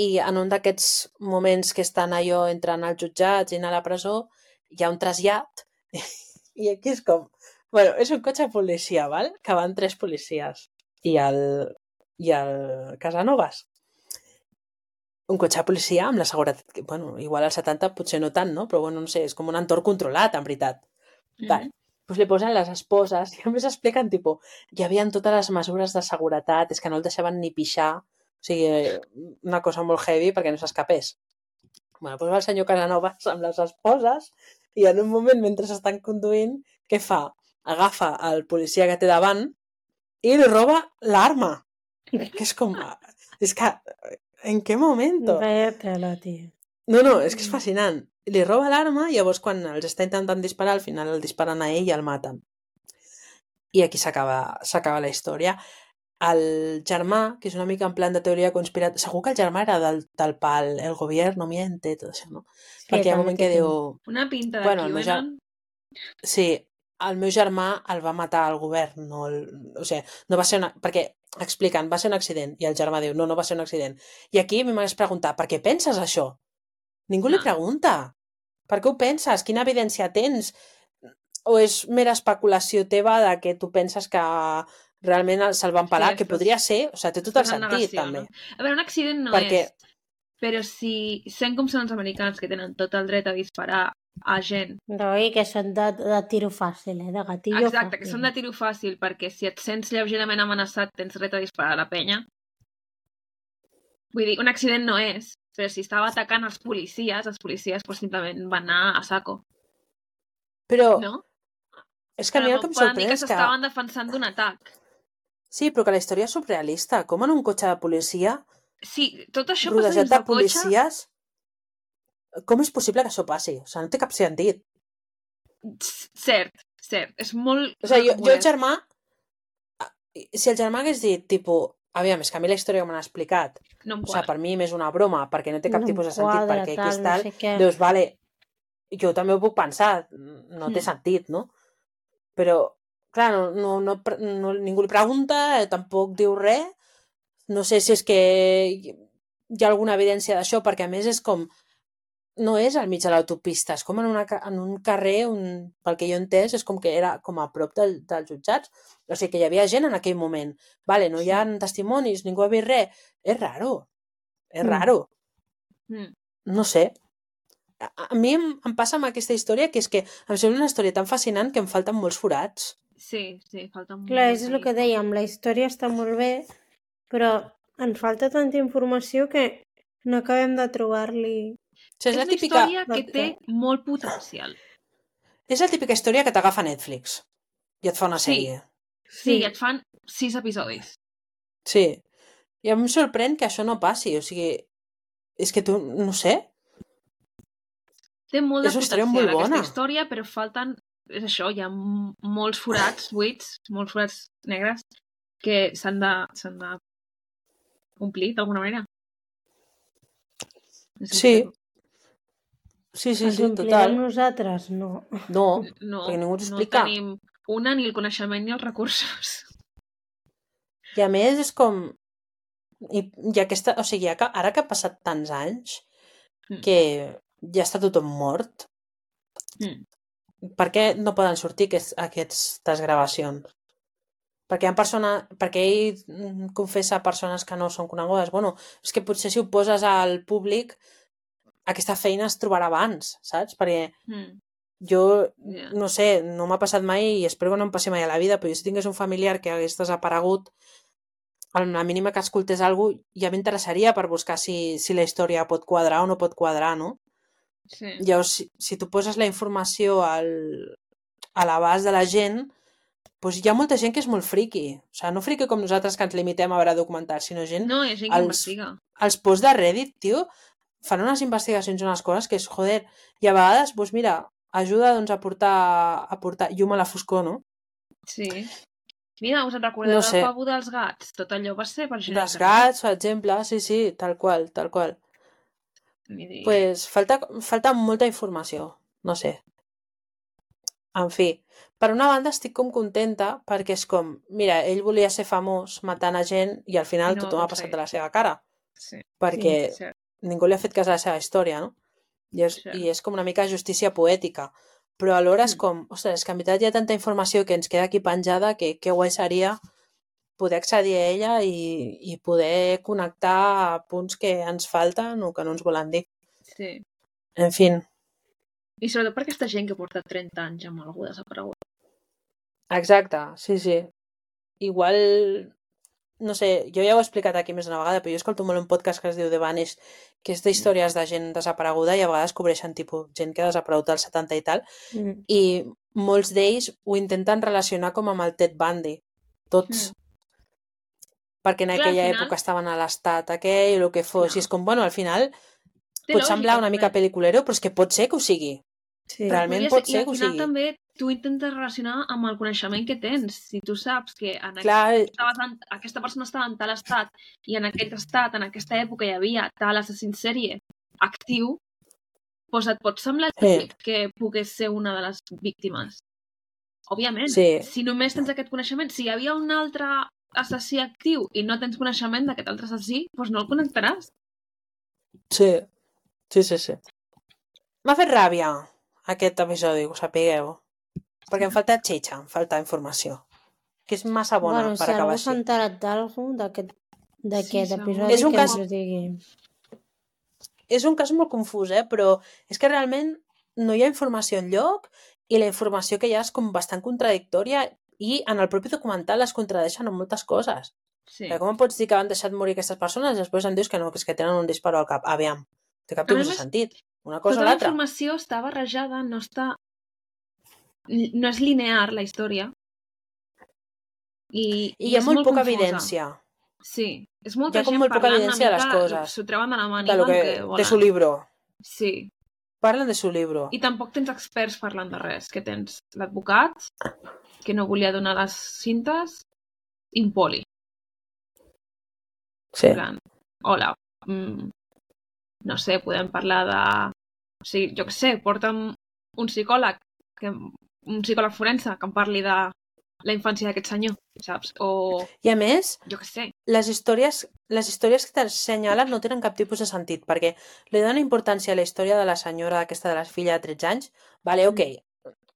i en un d'aquests moments que estan allò entrant als jutjats i anar a la presó, hi ha un trasllat [laughs] i aquí és com... Bueno, és un cotxe policia, val? Que van tres policies i el, i el Casanovas. Un cotxe policia amb la seguretat... que, Bueno, igual als 70 potser no tant, no? Però bueno, no sé, és com un entorn controlat, en veritat. Mhm. Vale. Pues li posen les esposes i a més expliquen, tipo, hi havia totes les mesures de seguretat, és que no el deixaven ni pixar, o sigui, una cosa molt heavy perquè no s'escapés. Bueno, doncs va el senyor Casanovas [laughs] amb les esposes i en un moment, mentre s'estan conduint, què fa? Agafa el policia que té davant i li roba l'arma. Que és com... És que... En què moment? Vaya tio. No, no, és que és fascinant. Li roba l'arma i llavors quan els està intentant disparar, al final el disparen a ell i el maten. I aquí s'acaba la història. El germà, que és una mica en plan de teoria conspirat... Segur que el germà era del, del pal, el govern miente, tot això, no? Sí, Perquè hi ha un moment que té diu... Una pinta de Bueno, meu QAnon. Sí, el meu germà el va matar el govern, no el... o sigui, no va ser una... perquè expliquen, va ser un accident, i el germà diu, no, no va ser un accident. I aquí a mi m'hagués preguntat, per què penses això? Ningú li No. pregunta. Per què ho penses? Quina evidència tens? O és mera especulació teva de que tu penses que realment el- se'l van parar, Sí, que podria ser, o sigui, té tot el en sentit, negació, també. no? A veure, un accident no Perquè- és, però si sent com són els americans que tenen tot el dret a disparar a gent, No, i que són de, de tiro fàcil, eh? De gatillo exacte, que fàcil. són de tiro fàcil, perquè si et sents lleugerament amenaçat tens dret a disparar a la penya. Vull dir, un accident no és, però si estava atacant els policies, els policies pues, simplement van anar a saco, Però no? és que a mi el que em sorprèn que és que... s'estaven defensant d'un atac. Sí, però que la història és surrealista. Com en un cotxe de policia Sí, tot això passa dins de del cotxe. policies, com és possible que això passi? O sigui, no té cap sentit. Cert, cert. És molt... O sigui, jo, jo el germà... Si el germà hagués dit, tipus, aviam, és que a mi la història que m'han explicat, No o sigui, per mi m'és una broma, perquè no té cap No tipus de sentit, quadra, perquè aquí és tal, no tal, sé què. dius, vale, jo també ho puc pensar, no té Mm. sentit, no? Però, clar, no, no, no, ningú li pregunta, eh, tampoc diu res, no sé si és que hi ha alguna evidència d'això, perquè a més és com, no és al mig de l'autopista, és com en, una, en un carrer, un, pel que jo he entès, és com que era com a prop del, dels jutjats, o sigui que hi havia gent en aquell moment. Vale, no hi ha testimonis, ningú ha vist res. És raro, és Mm. raro. Mm. No sé. A, a mi em, em passa amb aquesta història que és que em sembla una història tan fascinant que em falten molts forats. Sí, sí, falta molt. Clar, és el que dèiem, la història està molt bé, però ens falta tanta informació que no acabem de trobar-li... O sigui, és, És la una típica, història que té molt potencial. és la típica història que t'agafa Netflix i et fa una Sí. sèrie. Sí, i et fan sis episodis. Sí. I em sorprèn que això no passi. O sigui, és que tu, no sé, Té molt de És potencial molt bona. aquesta història, però falten... És això, hi ha molts forats buits, molts forats negres, que s'han de, s'han de omplir d'alguna manera. No sé Sí. Sí, sí, Ens sí, total. nosaltres? No. No. No, perquè ningú no t'explica. tenim una, ni el coneixement ni els recursos. I a més és com... I, i aquesta, o sigui, ja que, ara que ha passat tants anys Mm. que ja està tothom mort, Mm. Per què no poden sortir aquests, aquestes gravacions? Perquè, hi ha persona, perquè ell mm, confessa a persones que no són conegudes. Bueno, és que potser si ho poses al públic aquesta feina es trobarà abans, saps? Perquè Mm. jo, Ja. no sé, no m'ha passat mai i espero que no em passi mai a la vida, però jo si tingués un familiar que hagués desaparegut, a la mínima que escoltés alguna cosa, ja m'interessaria per buscar si, si la història pot quadrar o no pot quadrar, no? Sí. Llavors, si, si tu poses la informació al, a l'abast de la gent, doncs hi ha molta gent que és molt friqui. O sigui, no friqui com nosaltres que ens limitem a veure documentals, sinó gent... No, ha gent que Els- investiga. Els posts de Reddit, tio, fan unes investigacions unes coses que és, joder, i a vegades, doncs mira, ajuda doncs, a, portar, a portar llum a la foscor, no? Sí. Mira, us en recordeu No del sé. pavo dels gats? Tot allò va ser per gent. Dels gats, per exemple, sí, sí, tal qual, tal qual. Dir, pues falta, falta molta informació, no sé. En fi, per una banda estic com contenta perquè és com, mira, ell volia ser famós matant a gent i al final no ho tothom ha passat de la seva cara Sí, perquè sí. ningú li ha fet cas a la seva història, no? I és, Sí. i és com una mica justícia poètica. Però alhora és Mm. com, ostres, és que en veritat hi ha tanta informació que ens queda aquí penjada que que guai seria poder accedir a ella i, i poder connectar a punts que ens falten o que no ens volen dir. sí. En fi, I sobretot per aquesta gent que porta 30 anys amb algú desaparegut. exacte, sí, sí. Igual, no sé, jo ja ho he explicat aquí més d'una vegada, però jo escolto molt un podcast que es diu The Vanish, que és d'històries de gent desapareguda i a vegades cobreixen tipus gent que ha desaparegut als 70 i tal, Mm. i molts d'ells ho intenten relacionar com amb el Ted Bundy, tots. Perquè en Clar, al aquella final- època estaven a l'estat aquell o el que fos, Clar. i és com, bueno, al final Té pot lògica, semblar una mica pel·liculero, però és que pot ser que ho sigui. Sí. Realment pot I ser al que ho final sigui. també tu intentes relacionar amb el coneixement que tens. Si tu saps que en aquest Clar, estaves en, aquesta persona estava en tal estat i en aquest estat, en aquesta època hi havia tal assassin sèrie actiu, doncs et pot semblar Sí. que pogués ser una de les víctimes. Òbviament, Sí. si només tens aquest coneixement, si hi havia un altre assassí actiu i no tens coneixement d'aquest altre assassí, doncs no el connectaràs. sí, sí, sí, sí. M'ha fet ràbia aquest episodi, que ho sapigueu. Perquè em falta xitxa, em falta informació. Que és massa bona bueno, per si acabar algú així. s'ha enterat d'algú d'aquest d'aquest Sí, episodi És un que cas- ens ho digui. És un cas molt confús, eh? Però és que realment no hi ha informació en lloc i la informació que hi ha és com bastant contradictòria i en el propi documental es contradeixen en moltes coses. Sí. Com em pots dir que han deixat morir aquestes persones i després em dius que no, que és que tenen un disparo al cap? Aviam, té cap tipus de sentit. Una cosa o Tota la l'altra. informació està barrejada, no està... No és linear, la història. I, I hi ha és molt, poca confusa. evidència Sí, és molta Hi ha gent molt poca parlant evidència de una les mica, coses. S'ho treuen de la màniga de, lo que, que volen. de su libro. Sí, Parlen de su libro. i tampoc tens experts parlant de res. Que tens l'advocat, que no volia donar les cintes, i un poli. Sí. En plan, hola, mm, no sé, podem parlar de... O sigui, jo què sé, porta'm un psicòleg, que, un psicòleg forense que em parli de la infància d'aquest senyor, saps? O, I a més, jo què sé, les històries, les històries que t'assenyalen no tenen cap tipus de sentit, perquè li donen importància a la història de la senyora aquesta de la filla de 13 anys, vale, ok,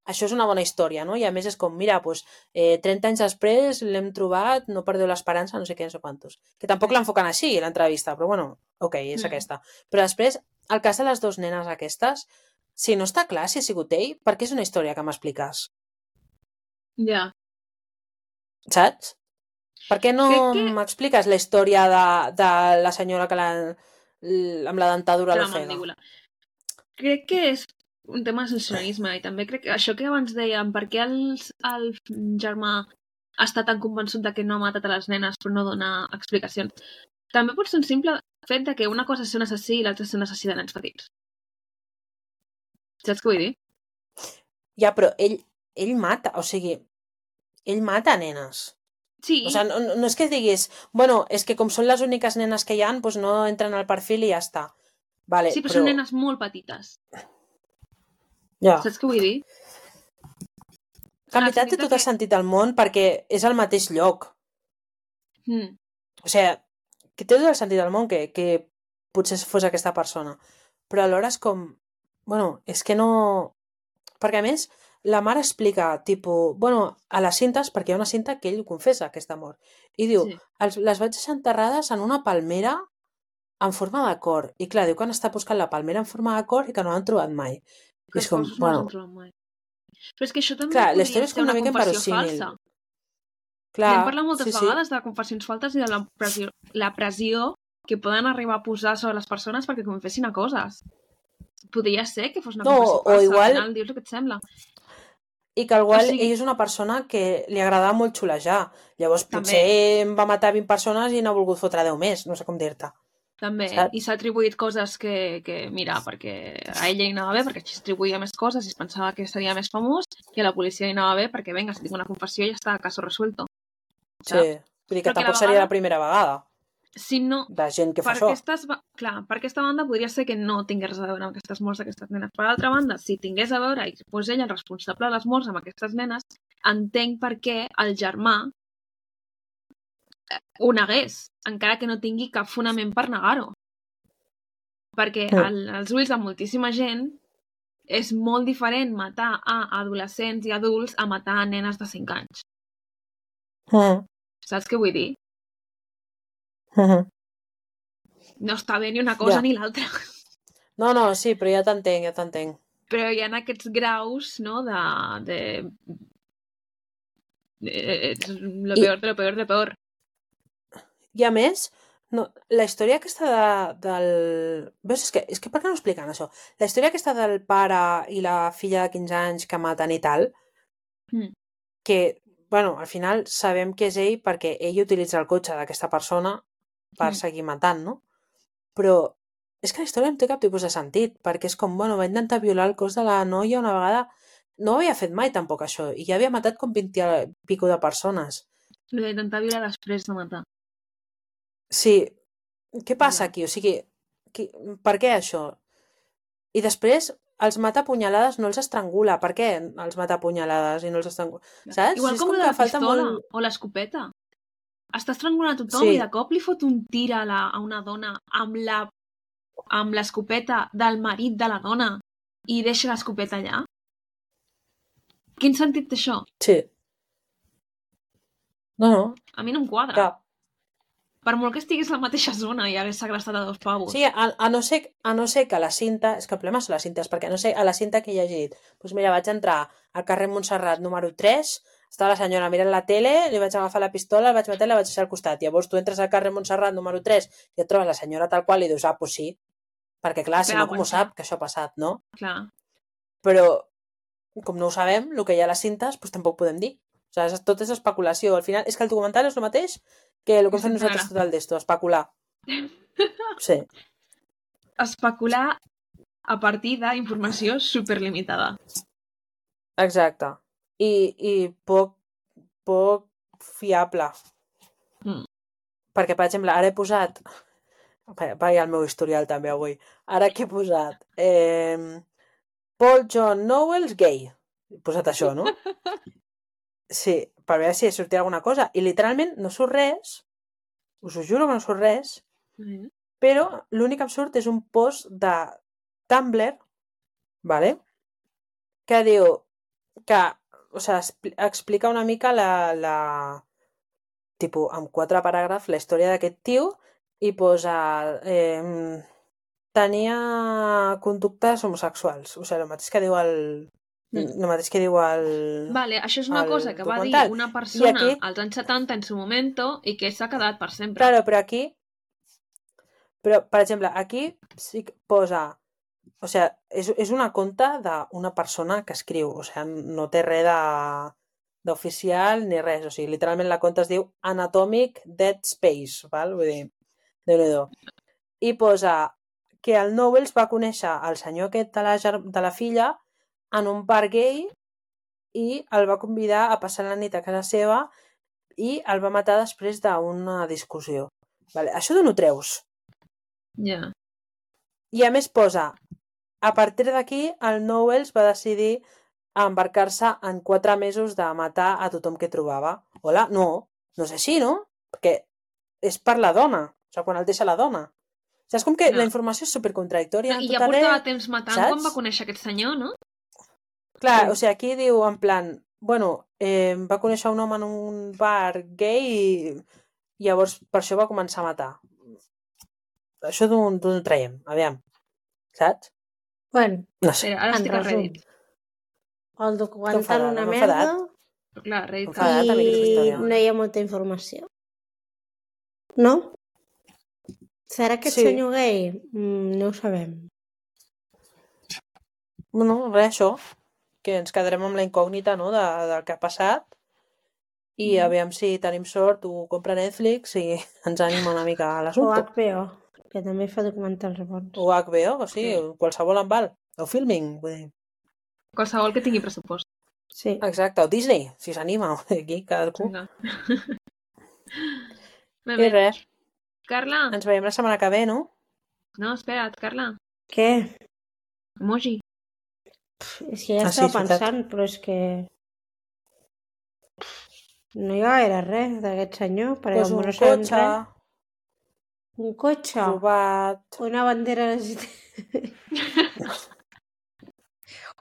això és una bona història, no? I a més és com, mira, pues, eh, 30 anys després l'hem trobat, no perdeu l'esperança, no sé què, no sé quantos. Que tampoc l'enfoquen així, l'entrevista, però bueno, ok, és Mm. aquesta. Però després, el cas de les dues nenes aquestes, si no està clar si ha sigut ell, per què és una història que m'expliques? ja. Saps? Per què no que- m'expliques la història de, de la senyora que la, amb la dentadura de a la l'ofega? Crec que és un tema de sensacionisme i també crec que això que abans dèiem, per què els, el germà està tan convençut de que no ha matat a les nenes però no dona explicacions. També pot ser un simple fet de que una cosa és ser un assassí i l'altra és ser un assassí de nens petits. Saps què vull dir? Ja, però ell, ell mata, o sigui, ell mata nenes. Sí, O sigui, no, no- és que diguis, bueno, és que com són les úniques nenes que hi han, doncs no entren al perfil i ja està. Vale, sí però, però... són nenes molt petites. Ja. Saps què vull dir? Que en veritat té tot el sentit del món perquè és al mateix lloc. Mm. O sigui, que té tot el sentit del món que, que potser fos aquesta persona. Però alhora és com... Bueno, és que no... Perquè a més, la mare explica, tipus, bueno, a les cintes, perquè hi ha una cinta que ell confessa aquesta mort. I diu, Sí. els, les vaig deixar enterrades en una palmera en forma de cor. I clar, diu que han estat buscant la palmera en forma de cor i que no l'han trobat mai. I és com, no bueno, mai. Però és que això també clar, la podria història és com una mica confessió inverosímil. falsa. Clar, N'hem parlat moltes sí, sí. vegades de confessions faltes i de la pressió, la pressió que poden arribar a posar sobre les persones perquè confessin a coses. Podria ser que fos una No, confessió o falsa, igual- al final dius el que et sembla. I que igual O sigui- ell és una persona que li agradava molt xulejar. Llavors També. potser em va matar 20 persones i n'ha volgut fotre 10 més, no sé com dir-te. També, Saps? i s'ha atribuït coses que, que, mira, perquè a ella li anava bé, perquè així atribuïa més coses i es pensava que seria més famós, i a la policia li anava bé perquè, vinga, si tinc una confessió ja està, caso resuelto. Sí. Saps? Vull dir que Però que tampoc a la seria vegada- la primera vegada Si no, de gent que fa això. aquestes, clar, per aquesta banda podria ser que no tingués res a veure amb aquestes morts d'aquestes nenes. Per altra banda, si tingués a veure i fos ell el responsable de les morts amb aquestes nenes, entenc per què el germà eh, ho negués, encara que no tingui cap fonament per negar-ho. Perquè al, als ulls de moltíssima gent és molt diferent matar a adolescents i adults a matar a nenes de 5 anys. Mm. Saps què vull dir? Mhm. [laughs] No està bé ni una cosa Ja. ni l'altra. No, no, sí, però ja t'entenc, ja t'entenc. però hi ha aquests graus, no?, de... de... ets lo I- peor de lo peor de lo peor. I a més, no, la història aquesta de, del... Veus, és que, és que per què no expliquen això? La història aquesta del pare i la filla de 15 anys que maten i tal, Mm. que, bueno, al final sabem que és ell perquè ell utilitza el cotxe d'aquesta persona per Mm. seguir matant, no? Però és que la història no té cap tipus de sentit, perquè és com, bueno, va intentar violar el cos de la noia una vegada... No ho havia fet mai tampoc això, i ja havia matat com 20 i pico de persones. Lo d'intentar violar després de matar. Sí, què passa aquí? O sigui, qui, per què això? I després els mata punyalades, no els estrangula. Per què els mata punyalades i no els estrangula? Saps? Igual És com, com la que falta pistola molt- o l'escopeta. Està estrangulant a tothom Sí. i de cop li fot un tir a, la, a una dona amb la amb l'escopeta del marit de la dona i deixa l'escopeta allà? Quin sentit té això? Sí. No, no, A mi no em quadra. cap. Per molt que estigués a la mateixa zona i hagués segrestat a dos pavos. Sí, a, a, no ser, a no ser que la cinta... És que el problema són les cintes, perquè a no sé, a la cinta que he llegit, doncs mira, vaig entrar al carrer Montserrat número 3, estava la senyora mirant la tele, li vaig agafar la pistola, el vaig matar i la vaig deixar al costat. Llavors tu entres al carrer Montserrat número 3 i et trobes la senyora tal qual i dius, ah, doncs sí. Perquè clar, si Clar, no, com ho sap, que això ha passat, no? Clar. Però, com no ho sabem, el que hi ha a les cintes, doncs tampoc podem dir. O sigui, és- tot és especulació. Al final, és que el documental és el mateix que el que fem nosaltres tot el d'esto, especular. [laughs] Sí. Especular a partir d'informació superlimitada. Exacte. I, i poc, poc fiable. Mm. Perquè, per exemple, ara he posat... Vaja el meu historial també avui. Ara que he posat... Eh, Paul John Knowles gay. He posat això, no? [laughs] Sí, per veure si sortia alguna cosa. I literalment no surt res. Us ho juro que no surt res. Mm. Però l'únic que em surt és un post de Tumblr, vale? que diu que, o expli- explica una mica la, la tipus, amb quatre paràgrafs, la història d'aquest tio i posa eh, tenia conductes homosexuals. O sigui, el mateix que diu el... Mm. El mateix que diu el... Vale, això és una cosa que va dir documental. una persona aquí- als anys 70 en su momento i que s'ha quedat per sempre. Claro, però aquí... Però, per exemple, aquí sí que posa... O sigui, és, és una conta d'una persona que escriu. O sigui, no té res de d'oficial ni res. O sigui, literalment la conta es diu Anatomic Dead Space, val? Vull dir, déu nhi I posa que el Knowles va conèixer el senyor aquest de la, de la filla en un bar gay i el va convidar a passar la nit a casa seva i el va matar després d'una discussió. Vale, això d'on ho treus? Ja. I a més posa, a partir d'aquí el Knowles va decidir embarcar-se en quatre mesos de matar a tothom que trobava. Hola, no, no és així, no? Perquè és per la dona, o sigui, quan el deixa la dona. O sigui, és com que No. la informació és supercontradictòria I en ja portava temps matant saps? quan va conèixer aquest senyor, no? Clar, Sí. o sigui, aquí diu en plan, bueno, eh, va conèixer un home en un bar gay i llavors per això va començar a matar. Això d'on traiem? Aviam. Saps? Bueno, No sé. Espera, ara en estic a resum, Reddit. el documental enfadat, una m'he merda clar, Reddit... Enfadat. I no hi ha molta informació. No? Serà aquest Sí. senyor gay? Mm, no ho sabem. No, res, això. que ens quedarem amb la incògnita no? de, del que ha passat i Mhm. aviam si tenim sort, ho compra Netflix i [laughs] ens anima una mica a O l'assumpte. HBO, que també fa documentals bons. O HBO, o sigui, Sí. qualsevol en val. O Filming, vull dir. Qualsevol que tingui pressupost. Sí. Exacte, o Disney, si s'anima, [laughs] aquí cadascú. Vinga. [laughs] Bé, I bé. res, Carla, ens veiem la setmana que ve, no? no, espera't, Carla. Què? Emoji. És que ja Ah, sí, estava veritat. pensant, però és que... No hi ha gaire res d'aquest senyor, perquè Pues com un no sabem cotxe, res... Un cotxe? robat... Una bandera...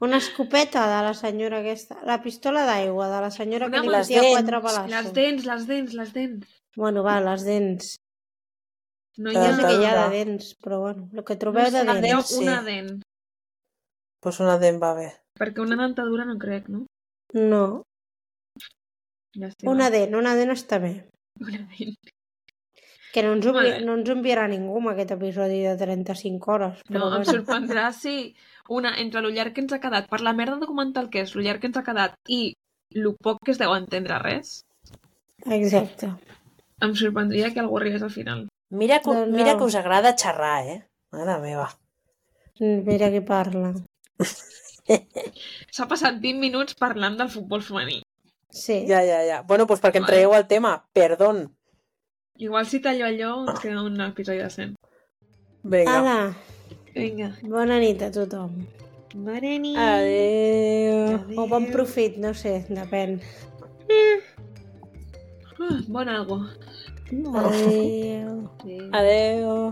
Una escopeta de la senyora aquesta. La pistola d'aigua de la senyora que Una li les fotia dents, quatre Les balassos. dents, les dents, les dents. Bueno, va, les dents. No hi ha... sé que hi ha de dents, però bueno, el que trobeu de una dents. dent, sí. una dent. Pues una dent va bé. Perquè una dentadura no crec, no? No, Llàstima. una dent, una dent està bé. Una dent. Que no ens, envi... no ens enviarà ningú amb aquest episodi de 35 hores. Però No, em sorprendrà si una, entre lo llarg que ens ha quedat, per la merda documental que és, lo llarg que ens ha quedat i lo poc que es deu entendre res, Exacte. em sorprendria que algú arribés al final. Mira que, No, no. mira que us agrada xerrar, eh? Mare meva. Mira qui parla. S'ha passat 20 minuts parlant del futbol femení. Sí. Ja, ja, ja. Bueno, doncs perquè em traieu el tema. Perdón. Igual si tallo allò ens queda un episodi decent. Vinga. Ala, Vinga. bona nit a tothom. Bona nit. Adéu. O bon profit, no sé, depèn. Uh, bon algo. Adéu. Sí. Adéu.